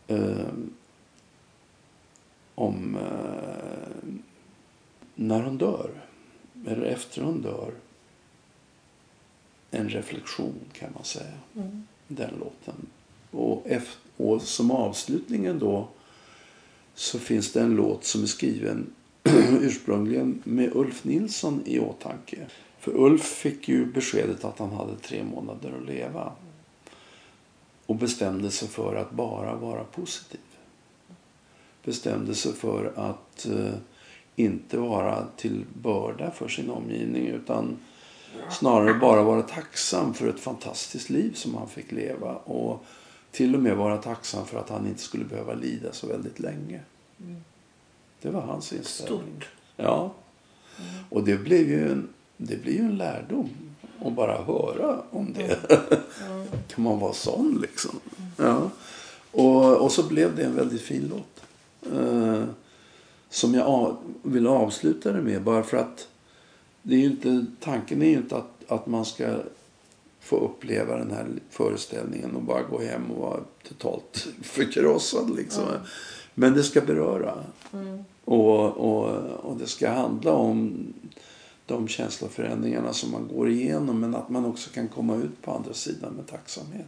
eh, om eh, när hon dör. Eller efter hon dör. En reflektion kan man säga. Mm. Den låten. Och, efter, och som avslutningen då så finns det en låt som är skriven ursprungligen med Ulf Nilsson i åtanke. För Ulf fick ju beskedet att han hade tre månader att leva. Och bestämde sig för att bara vara positiv. Bestämde sig för att eh, inte vara till börda för sin omgivning utan snarare bara vara tacksam för ett fantastiskt liv som han fick leva. Och till och med vara tacksam för att han inte skulle behöva lida så väldigt länge. Det var hans inställning. Stort. Ja. Och det blev ju en, det blir ju en lärdom att bara höra om det. kan man vara sån liksom? Ja. Och, och så blev det en väldigt fin låt. Eh, som jag av, vill avsluta det med bara för att det är inte, tanken är ju inte att, att man ska få uppleva den här föreställningen och bara gå hem och vara totalt förkrossad. Liksom. Men det ska beröra. Och, och, och det ska handla om de känsloförändringarna som man går igenom men att man också kan komma ut på andra sidan med tacksamhet.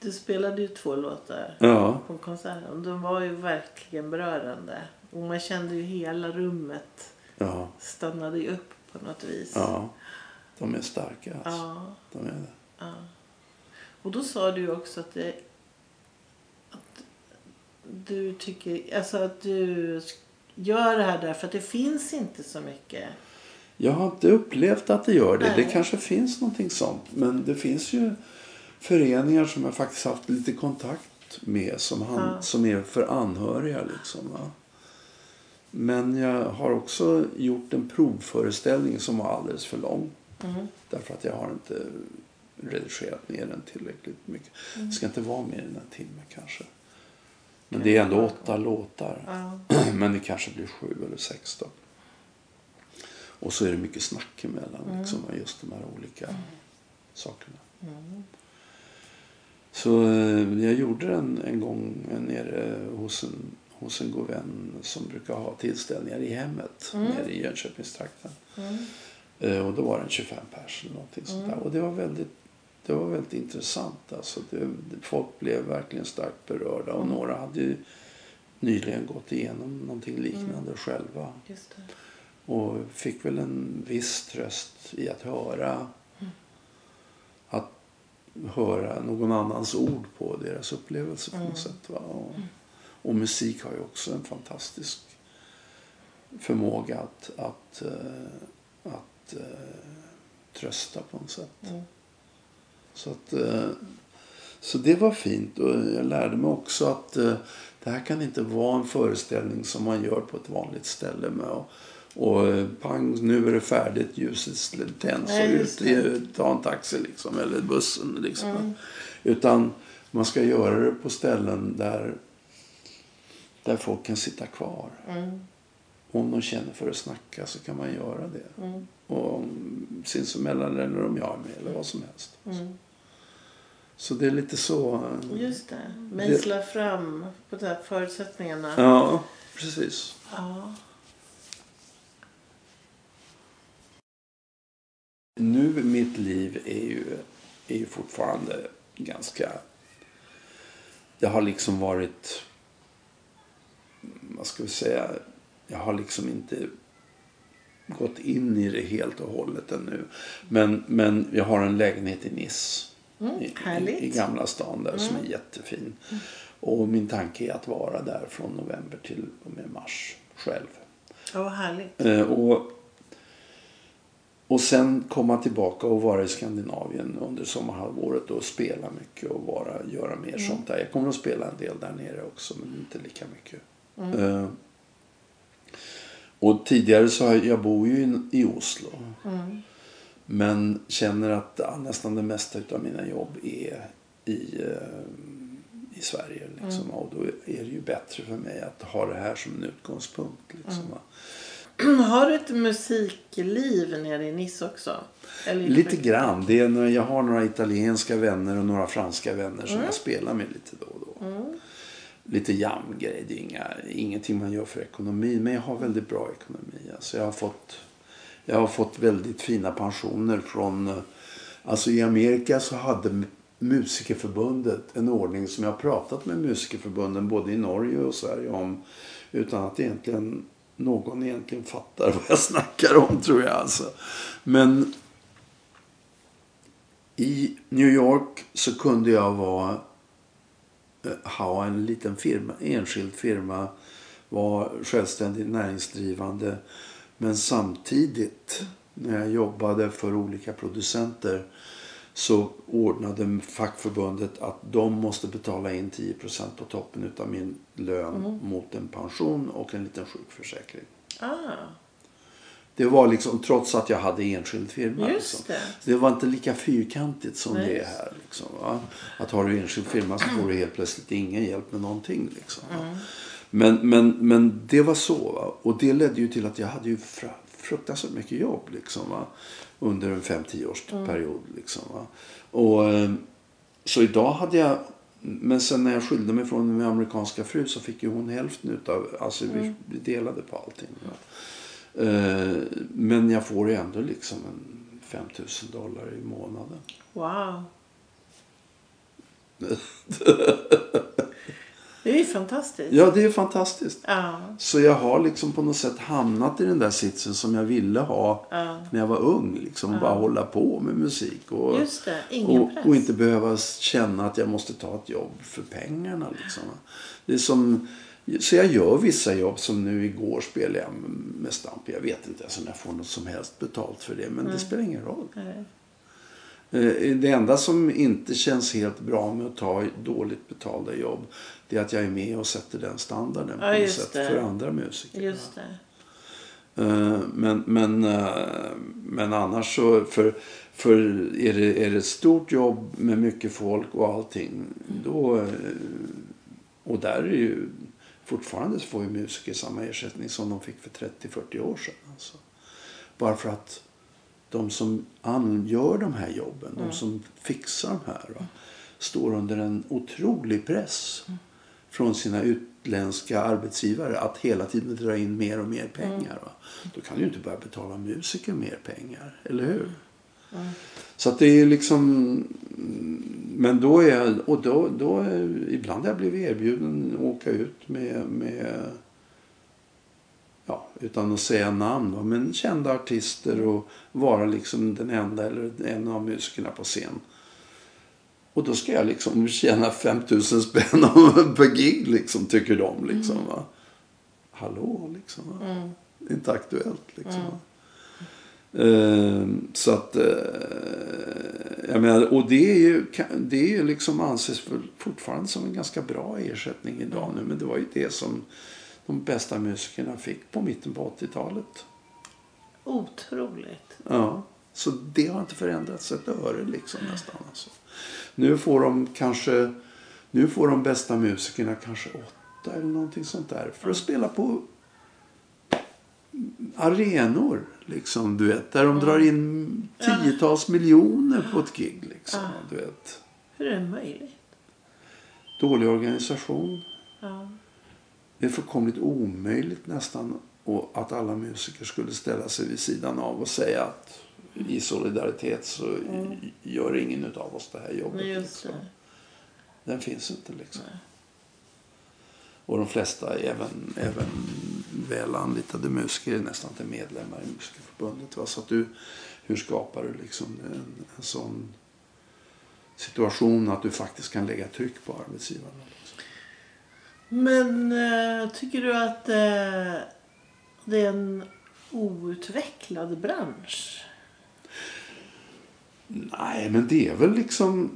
Du spelade ju två låtar Ja, på konserten de var ju verkligen berörande. Och man kände ju hela rummet ja, stannade ju upp på något vis. ja. De är starka alltså. Ja, De är det. ja. Och då sa du ju också att det att du tycker, alltså att du gör det här därför att det finns inte så mycket. Jag har inte upplevt att det gör det. Nej. Det kanske finns någonting sånt. Men det finns ju föreningar som jag faktiskt haft lite kontakt med som, han, Ja. som är för anhöriga. Liksom, va? Men jag har också gjort en provföreställning som var alldeles för lång. Mm. Därför att jag har inte redigerat ner den tillräckligt mycket. Det ska inte vara mer än en timme kanske. Men det är ändå åtta låtar. Ja. Men det kanske blir sju eller sex då. Och så är det mycket snack emellan. Liksom, om just de här olika sakerna. Så eh, jag gjorde den en gång nere hos en, hos en god vän som brukar ha tillställningar i hemmet nere i Jönköpingstrakten. Eh, Och då var det en 25 pers eller någonting sånt där. Och det var väldigt, det var väldigt intressant. Alltså det, folk blev verkligen starkt berörda och några hade ju nyligen gått igenom någonting liknande själva. Just det. Och fick väl en viss tröst i att höra att höra någon annans ord på deras upplevelse på något sätt. Va? Och, och musik har ju också en fantastisk förmåga att, att, eh, att eh, trösta på något sätt. Så, att, eh, så det var fint och jag lärde mig också att eh, det här kan inte vara en föreställning som man gör på ett vanligt ställe med och, och eh, pang, nu är det färdigt, ljuset tänds och ut, ta en taxi liksom, eller bussen. Liksom. Utan man ska göra det på ställen där, där folk kan sitta kvar. Och om de känner för att snacka så kan man göra det. Och om, sinsemellan eller om jag är med eller vad som helst. Så det är lite så. eh, Just det. Mejsla fram på de här förutsättningarna. Ja, precis. Ja. Nu mitt liv är ju, är ju fortfarande ganska... Det har liksom varit... Vad ska vi säga? Jag har liksom inte gått in i det helt och hållet ännu. Men, men jag har en lägenhet i Nice. Mm, i, i. I Gamla stan där som är jättefin. Och min tanke är att vara där från november till och med mars själv. Ja, vad härligt. Eh, och, och sen komma tillbaka och vara i Skandinavien under sommarhalvåret och spela mycket och vara, göra mer sånt där. Jag kommer att spela en del där nere också men inte lika mycket. Eh, och tidigare så har jag, jag bor ju i, i Oslo. Men känner att ja, nästan det mesta av mina jobb är i, eh, i Sverige. Liksom. Och då är det ju bättre för mig att ha det här som en utgångspunkt. Liksom, va. Har du ett musikliv nere i Nice också? Eller Lite grann. Det är jag har några italienska vänner och några franska vänner som jag spelar med lite då och då. Lite jamgrej. Det är inga, ingenting man gör för ekonomin. Men jag har väldigt bra ekonomi. Alltså jag, har fått, jag har fått väldigt fina pensioner från... Alltså i Amerika så hade Musikerförbundet en ordning som jag har pratat med musikerförbunden både i Norge och Sverige om utan att egentligen någon egentligen fattar vad jag snackar om tror jag alltså. Men i New York så kunde jag vara, ha en liten firma, enskild firma, vara självständigt näringsdrivande. Men samtidigt när jag jobbade för olika producenter så ordnade fackförbundet att de måste betala in 10% på toppen av min lön Mm. mot en pension och en liten sjukförsäkring. Ah, Det var liksom trots att jag hade enskild firma. Liksom. det. det var inte lika fyrkantigt som Nej. det är här. Liksom? Att har du enskild firma så får du helt plötsligt ingen hjälp med någonting. Liksom? Mm. Men, men, men det var så. Va? Och det ledde ju till att jag hade ju fruktansvärt mycket jobb. Liksom, va? Under en 5-10 års period. Liksom, va? Och, eh, så idag hade jag... Men sen när jag skilde mig från min amerikanska fru så fick ju hon hälften utav... Alltså vi, vi delade på allting. Va? Eh, Men jag får ändå liksom en 5000 dollar i månaden. wow. Det är ju fantastiskt. Ja, det är fantastiskt. Ja, Så jag har liksom på något sätt hamnat i den där sitsen som jag ville ha ja. när jag var ung. Liksom, och bara hålla på med musik. Och, och, och inte behöva känna att jag måste ta ett jobb för pengarna. Liksom. Det är som, så jag gör vissa jobb som nu igår spelade jag med Stamp. Jag vet inte ens om jag får något som helst betalt för det. Men det spelar ingen roll. Eh, Det enda som inte känns helt bra med att ta dåligt betalda jobb det är att jag är med och sätter den standarden på Ja, just sätt det. för andra musiker. Just det. Eh, Men, men, eh, men annars så, för, för är, det, är det ett stort jobb med mycket folk och allting, då, och där är ju fortfarande så får ju musiker samma ersättning som de fick för 30-40 år sedan. Alltså. Bara för att de som gör de här jobben, de som fixar de här, va, står under en otrolig press från sina utländska arbetsgivare att hela tiden dra in mer och mer pengar. Va? Då kan du ju inte börja betala musiker mer pengar, eller hur? Så att det är liksom... Men då är jag... Och då, då, är- ibland har jag blivit erbjuden att åka ut med... med ja, utan att säga namn. Va? Men kända artister och vara liksom den enda eller en av musikerna på scen. Och då ska jag liksom tjäna 5000 spänn per gig liksom, tycker de. Liksom, va? Hallå, liksom. Va? Mm. Inte aktuellt liksom. va? Eh, så att, eh, jag menar, och det är ju, det är ju liksom anses fortfarande som en ganska bra ersättning idag nu. Men det var ju det som de bästa musikerna fick på mitten på 80-talet. Otroligt. Ja, så det har inte förändrats ett öre liksom nästan. Alltså. Nu får de kanske, nu får de bästa musikerna kanske åtta eller någonting sånt där. För att spela på arenor liksom, du vet. Där de drar in tiotals miljoner på ett gig liksom, du vet. Hur är det möjligt? Dålig organisation. Ja. Det är fullkomligt omöjligt nästan och att alla musiker skulle ställa sig vid sidan av och säga att i solidaritet så gör ingen av oss det här jobbet. Liksom. Den finns inte liksom. Och de flesta, även, även väl anlitade musiker, är nästan inte medlemmar i Musikerförbundet. Va? Så att du, hur skapar du liksom en, en sån situation att du faktiskt kan lägga tryck på arbetsgivarna? Men eh, tycker du att eh, det är en outvecklad bransch? Nej, men det är väl liksom...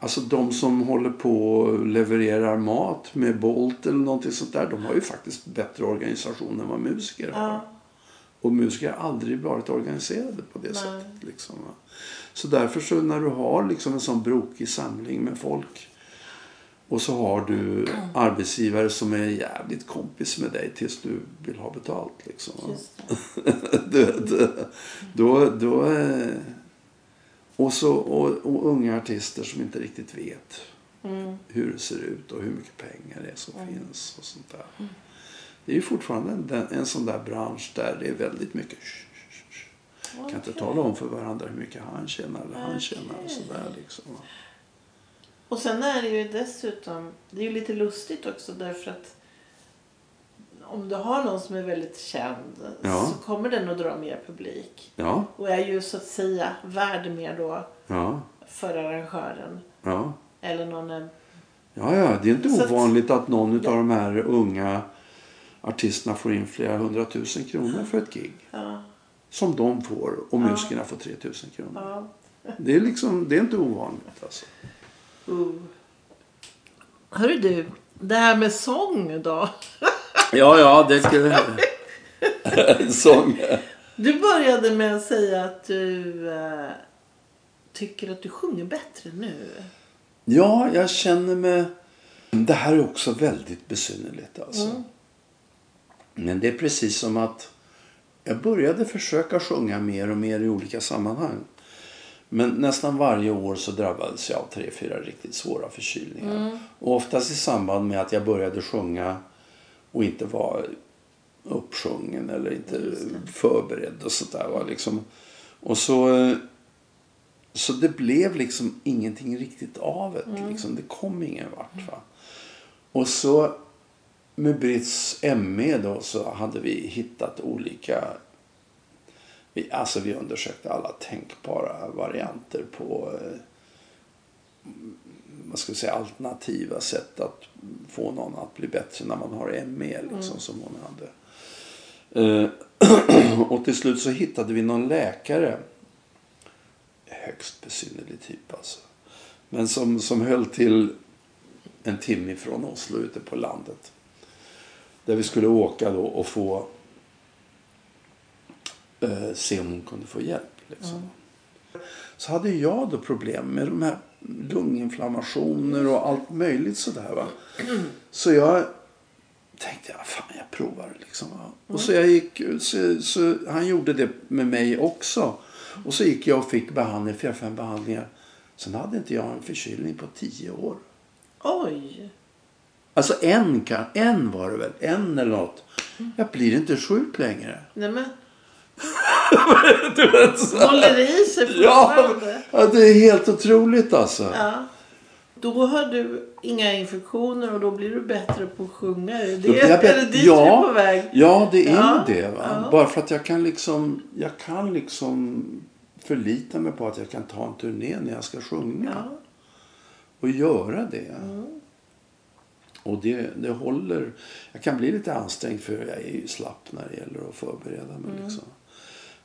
Alltså de som håller på och levererar mat med Bolt eller någonting sånt där. De har ju faktiskt bättre organisation än vad musiker har. Ja. Och musiker har aldrig varit organiserade på det Nej. sättet. Liksom. Så därför så när du har liksom en sån brokig samling med folk. Och så har du arbetsgivare som är jävligt kompis med dig tills du vill ha betalt. Liksom. Just det. du då, då, eh, och, så, och, och unga artister som inte riktigt vet Mm. hur det ser ut och hur mycket pengar det är som finns och sånt där. Det är ju fortfarande en, en sån där bransch där det är väldigt mycket. Kan inte Okej. tala om för varandra hur mycket han tjänar eller han Okej. tjänar och sådär liksom. Och sen är det ju dessutom, det är ju lite lustigt också därför att om du har någon som är väldigt känd Ja. så kommer den att dra mer publik. Ja, Och är ju så att säga värd mer då ja, för arrangören. ja. Eller någon är... Ja, ja, det är inte Så att- ovanligt att någon av de här unga artisterna får in flera hundratusen kronor för ett gig. Som de får och musikerna får 3000 kronor. Det är liksom, det är inte ovanligt alltså. Uh. Hörru du, det här med sång då? Ja, ja, det skulle... Sång. Du började med att säga att du eh, tycker att du sjunger bättre nu. Ja, jag känner mig... Det här är också väldigt besynnerligt alltså. Men det är precis som att jag började försöka sjunga mer och mer i olika sammanhang. Men nästan varje år så drabbades jag av tre, fyra riktigt svåra förkylningar. Och oftast i samband med att jag började sjunga och inte var uppsjungen eller inte förberedd och sådär. Liksom. Och så, eh, så det blev liksom ingenting riktigt av det. Liksom. Det kom ingen vart. Va? Och så med Britts ME då så hade vi hittat olika vi, alltså vi undersökte alla tänkbara varianter på vad ska säga, alternativa sätt att få någon att bli bättre när man har ME liksom, som hon hade. Eh, och till slut så hittade vi någon läkare. Högst besynnerlig typ alltså. Men som, som höll till en timme ifrån Oslo ute på landet. Där vi skulle åka då och få eh, se om hon kunde få hjälp. Liksom. Så hade jag då problem med de här lunginflammationer och allt möjligt sådär. Va? Så jag tänkte, ja, fan jag provar liksom. Va? Och så jag gick, så, så han gjorde det med mig också. Och så gick jag och fick behandling, fyra, fem behandlingar. Sen hade inte jag en förkylning på tio år. Oj! Alltså en, kan, en var det väl, en eller något. Jag blir inte sjuk längre. Nej men. Håller det i sig Ja, fortfarande? ja, det är helt otroligt alltså. Ja. Då har du inga infektioner och då blir du bättre på att sjunga. Det är, är det dit ja, du är på väg? Ja, det är Ja, det. Ja. Bara för att jag kan liksom, jag kan liksom förlita mig på att jag kan ta en turné när jag ska sjunga. Ja. Och göra det. Och det, det håller. Jag kan bli lite ansträngd för jag är ju slapp när det gäller att förbereda mig. Liksom.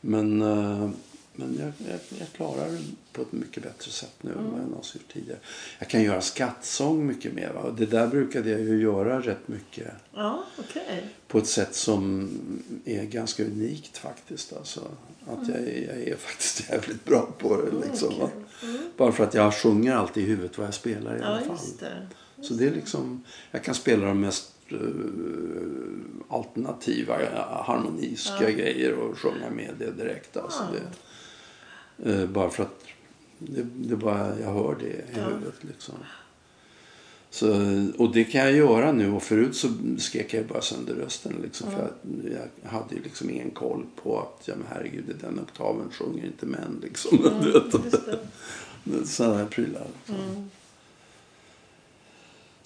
Men, eh, men jag, jag, jag klarar det på ett mycket bättre sätt nu än vad jag någonsin gjort tidigare. Jag kan göra skattsång mycket mer. Va? Och det där brukade jag ju göra rätt mycket Ja, okej. på ett sätt som är ganska unikt faktiskt. Alltså, att jag, är- jag är faktiskt jävligt bra på det. Liksom, va? Bara för att jag sjunger alltid i huvudet vad jag spelar i alla Ja, fall. det. Så det är liksom, jag kan spela de mest alternativa eh, harmoniska grejer och sjunga med det direkt. Alltså det, eh, bara för att det, det bara, jag hör det i huvudet. Liksom. Så, och det kan jag göra nu och förut så skrek jag bara sönder rösten. Liksom, för jag, jag hade ju liksom ingen koll på att ja, men herregud, i den oktaven sjunger inte män. Liksom. Det. Sådana här prylar.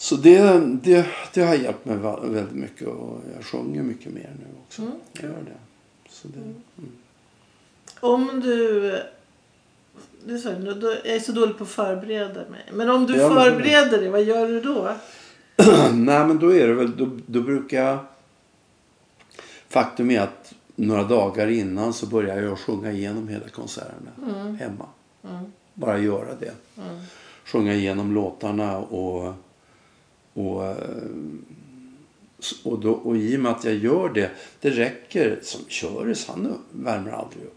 Så det, det, det har hjälpt mig väldigt mycket och jag sjunger mycket mer nu också. Jag gör det. Så det Om du... Du sa jag är så dålig på att förbereda mig. Men om du Ja, men- förbereder dig, vad gör du då? Nej men då är det väl, då, då brukar jag... Faktum är att några dagar innan så börjar jag sjunga igenom hela konserterna hemma. Bara göra det. Sjunga igenom låtarna och... Och, eh, och, då, och i och med att jag gör det, det räcker. Som Köris, han värmer aldrig upp.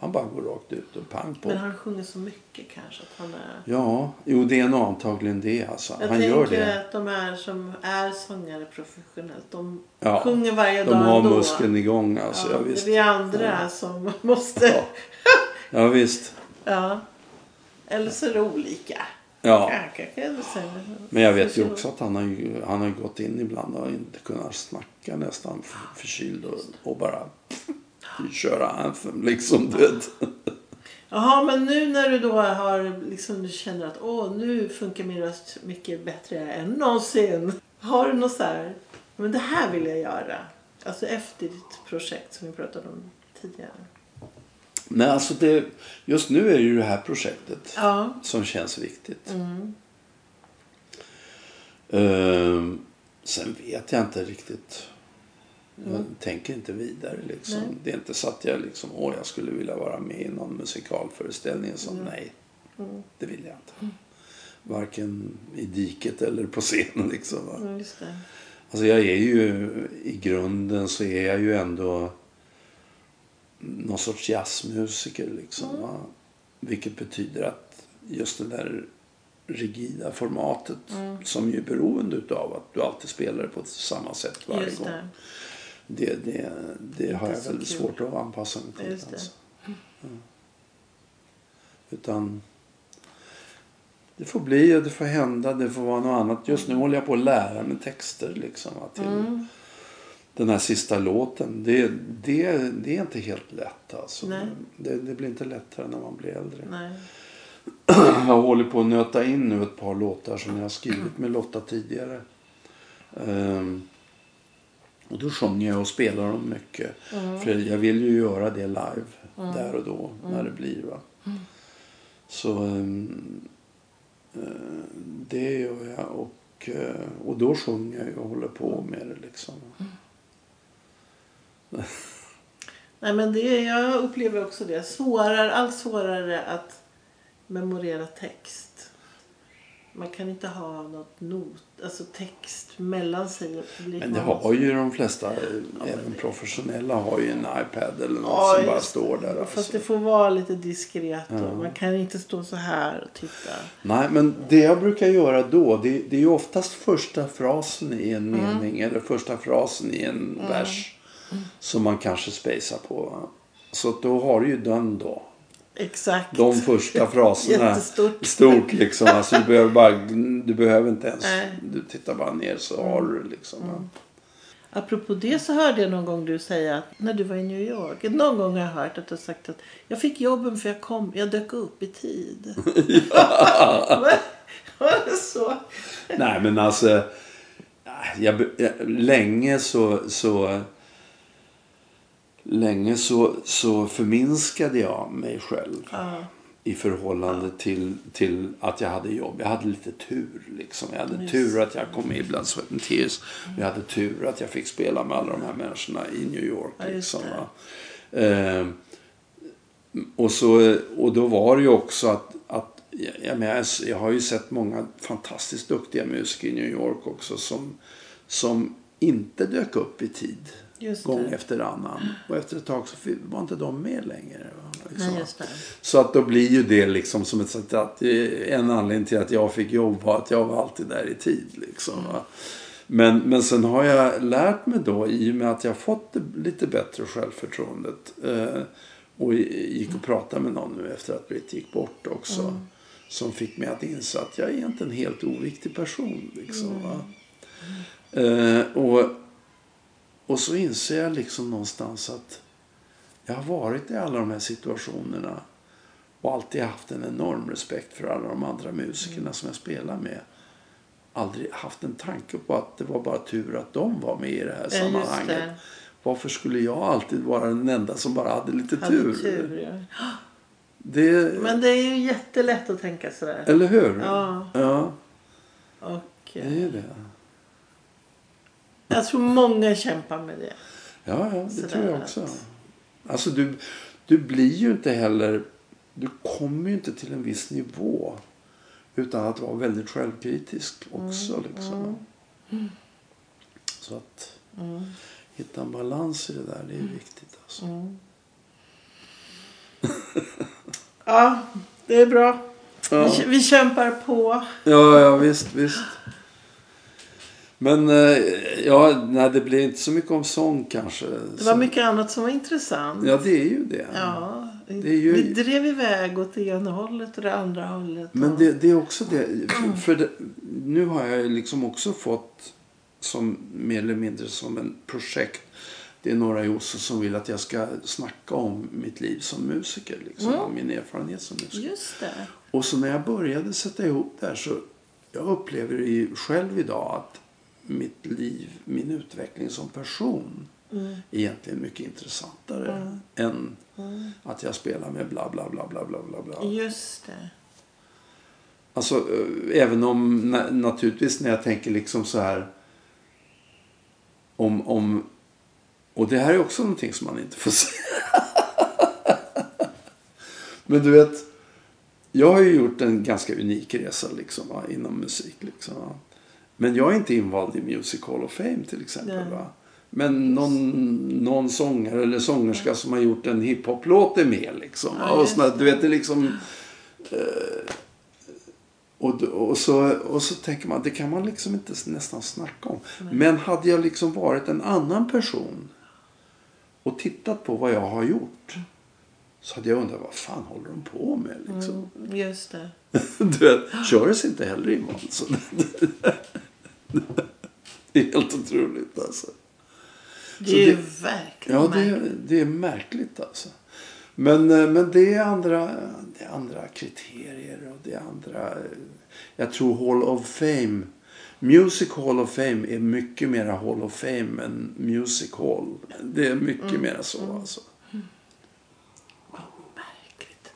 Han bara går rakt ut och pang på. Men han sjunger så mycket kanske att han är... Ja, jo det är nog antagligen det alltså. Jag han tänker gör det. att de här som är sångare professionellt, de Ja, sjunger varje De dag har ändå. muskeln igång alltså. Ja, Ja, det är visst. vi andra som måste... Ja. Ja visst. Ja. Eller så är det olika. Ja. Men jag vet ju också att han har, ju, han har gått in ibland och inte kunnat snacka nästan förkyld och, och bara köra anthem liksom. Du vet. Jaha, men nu när du då har liksom, du känner att åh, nu funkar min röst mycket bättre än någonsin. Har du något så här, men det här vill jag göra. Alltså efter ditt projekt som vi pratade om tidigare. Nej, alltså det, just nu är det ju det här projektet Ja. som känns viktigt. Mm. Ehm, sen vet jag inte riktigt. Jag tänker inte vidare. Liksom. Nej. Det är inte så att jag liksom, åh, jag skulle vilja vara med i någon musikalföreställning. Så nej, Mm. det vill jag inte. Varken i diket eller på scenen. Liksom, va? Mm. Alltså jag är ju, i grunden så är jag ju ändå någon sorts jazzmusiker. Liksom, va? Vilket betyder att just det där rigida formatet som ju är beroende utav att du alltid spelar det på samma sätt varje Just gång. det. Det, det, det har jag kul. svårt att anpassa mig till. Det. Alltså. Mm. Utan det får bli och det får hända. Det får vara något annat. Just nu håller jag på att lära mig texter liksom, till Mm. Den här sista låten. Det, det, det är inte helt lätt alltså. Det, det blir inte lättare när man blir äldre. Nej. Jag håller på att nöta in nu ett par låtar som jag har skrivit med Lotta tidigare. Ehm, och då sjunger jag och spelar dem mycket. För jag vill ju göra det live där och då när det blir. Va? Så ehm, eh, det gör jag. Och, eh, och då sjunger jag och håller på med det liksom. Nej men det, jag upplever också det. Svårare, allt svårare att memorera text. Man kan inte ha något not, alltså text mellan sig. Men det har ju de flesta, eh, även professionella har ju en iPad eller något Ja, som bara står där. Fast Alltså. det får vara lite diskret. Och man kan inte stå så här och titta. Nej, men det jag brukar göra då, det, det är ju oftast första frasen i en mening eller första frasen i en vers som man kanske spejsar på. Så då har du ju den då. Exakt. De första fraserna. Jättestort. Stort liksom. Alltså du behöver bara, du behöver inte ens, Nej. du tittar bara ner så har du liksom. va. Apropå det så hörde jag någon gång du säga att när du var i New York. Någon gång har jag hört att du har sagt att jag fick jobben för jag kom, jag dök upp i tid. Var- Var det så? Nej men alltså. Jag, jag, länge så, så Länge så, så förminskade jag mig själv. Ja. I förhållande till, till att jag hade jobb. Jag hade lite tur. Liksom. Jag hade Just. tur att jag kom med i Blood, Sweat and Tears. Jag hade tur att jag fick spela med alla de här människorna i New York. Ja, Liksom. Eh, och, så, och då var det ju också att, att jag, jag, jag har ju sett många fantastiskt duktiga musiker i New York också som, som inte dök upp i tid. Gång efter annan. Och efter ett tag så var inte de med längre. Liksom. Nej. Så att då blir ju det liksom som ett sätt att en anledning till att jag fick jobb var att jag var alltid där i tid. Liksom. Men, men sen har jag lärt mig då i och med att jag fått lite bättre självförtroendet. Eh, och gick och pratade med någon nu efter att Britt gick bort också. Som fick mig att inse att jag är inte en helt oviktig person. Liksom, va. Eh, och, och så inser jag liksom någonstans att jag har varit i alla de här situationerna och alltid haft en enorm respekt för alla de andra musikerna som jag spelar med. Aldrig haft en tanke på att det var bara tur att de var med i det här Ja, sammanhanget. Varför skulle jag alltid vara den enda som bara hade lite Hade tur? tur ja. Det, Men det är ju jättelätt att tänka sådär. Eller hur? Ja. ja Och det är det. Jag tror många kämpar med det. Ja, ja det Sådär tror jag att- också. Alltså du, du blir ju inte heller... Du kommer ju inte till en viss nivå utan att vara väldigt självkritisk också. Liksom. Så att hitta en balans i det där, det är viktigt. Alltså. Ja, det är bra. Ja. Vi, vi kämpar på. Ja, ja visst, visst. Men eh, ja, nej, det blir inte så mycket om sång kanske. Det var mycket annat som var intressant. Ja, det är ju det. Ja, Det är ju- vi drev iväg åt det ena hållet och det andra hållet. Men och- det, det är också det. För, det, nu har jag liksom också fått som mer eller mindre som en projekt det är några i Oslo som vill att jag ska snacka om mitt liv som musiker. Liksom, Mm. min erfarenhet som musiker. Just det. Och så när jag började sätta ihop det här så jag upplever ju själv idag att mitt liv, min utveckling som person Mm. är egentligen mycket intressantare än att jag spelar med bla bla bla bla bla bla bla. Just det. Alltså eh, även om na- naturligtvis när jag tänker liksom så här om, om och det här är också någonting som man inte får säga. Men du vet, jag har ju gjort en ganska unik resa liksom, va, inom musik. Liksom, va. Men jag är inte invald i Music Hall of Fame till exempel. Nej. Va? Men någon, någon sångare eller sångerska som har gjort en hiphop-låt är med. Liksom. Ja, och såna, du vet, det liksom... Eh, och, och, så, och så tänker man, det kan man liksom inte nästan snacka om. Men hade jag liksom varit en annan person och tittat på vad jag har gjort. Så hade jag undrat, vad fan håller de på med liksom? Mm, just det. Du vet, Körs inte heller i mål. Så det är helt otroligt alltså. Det är det- verkligen Ja, det, märkligt. det är märkligt alltså. Men, eh, men det, är andra, det är andra kriterier och det är andra... eh, Jag tror Hall of Fame, Music Hall of Fame är mycket mera Hall of Fame än Music Hall. Det är mycket Mm. mera så alltså. Märkligt. Det-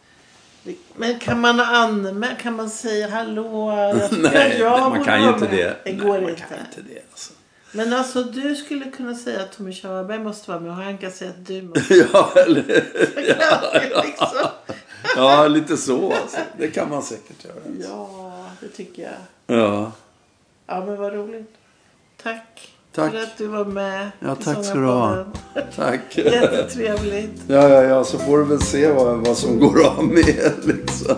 Men kan man anmäla, kan man säga hallå? Tycker Nej, jag man kan ju inte med." det. Det Nej, går man inte. kan inte det alltså. Men alltså du skulle kunna säga att Tommy Körberg måste vara med och han kan säga att du måste Ja, eller, med. Liksom. ja, lite så alltså. Det kan man säkert göra. Ja, det tycker jag. Ja. Ja, men vad roligt. Tack, Tack. för att du var med Ja, i tack ska du ha. Tack. Jättetrevligt. Ja, ja, ja, så får du väl se vad, vad som går av med liksom.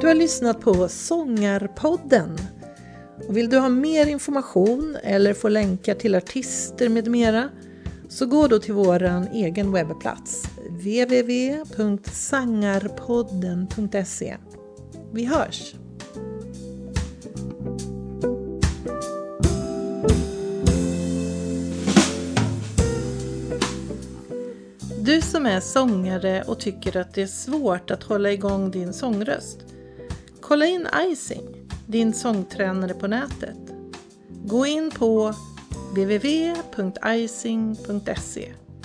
Du har lyssnat på Sångarpodden. Och vill du ha mer information eller få länkar till artister med mera så gå då till vår egen webbplats www.sangarpodden.se. Vi hörs! Du som är sångare och tycker att det är svårt att hålla igång din sångröst. Kolla in Icing, din sångtränare på nätet. Gå in på www.icing.se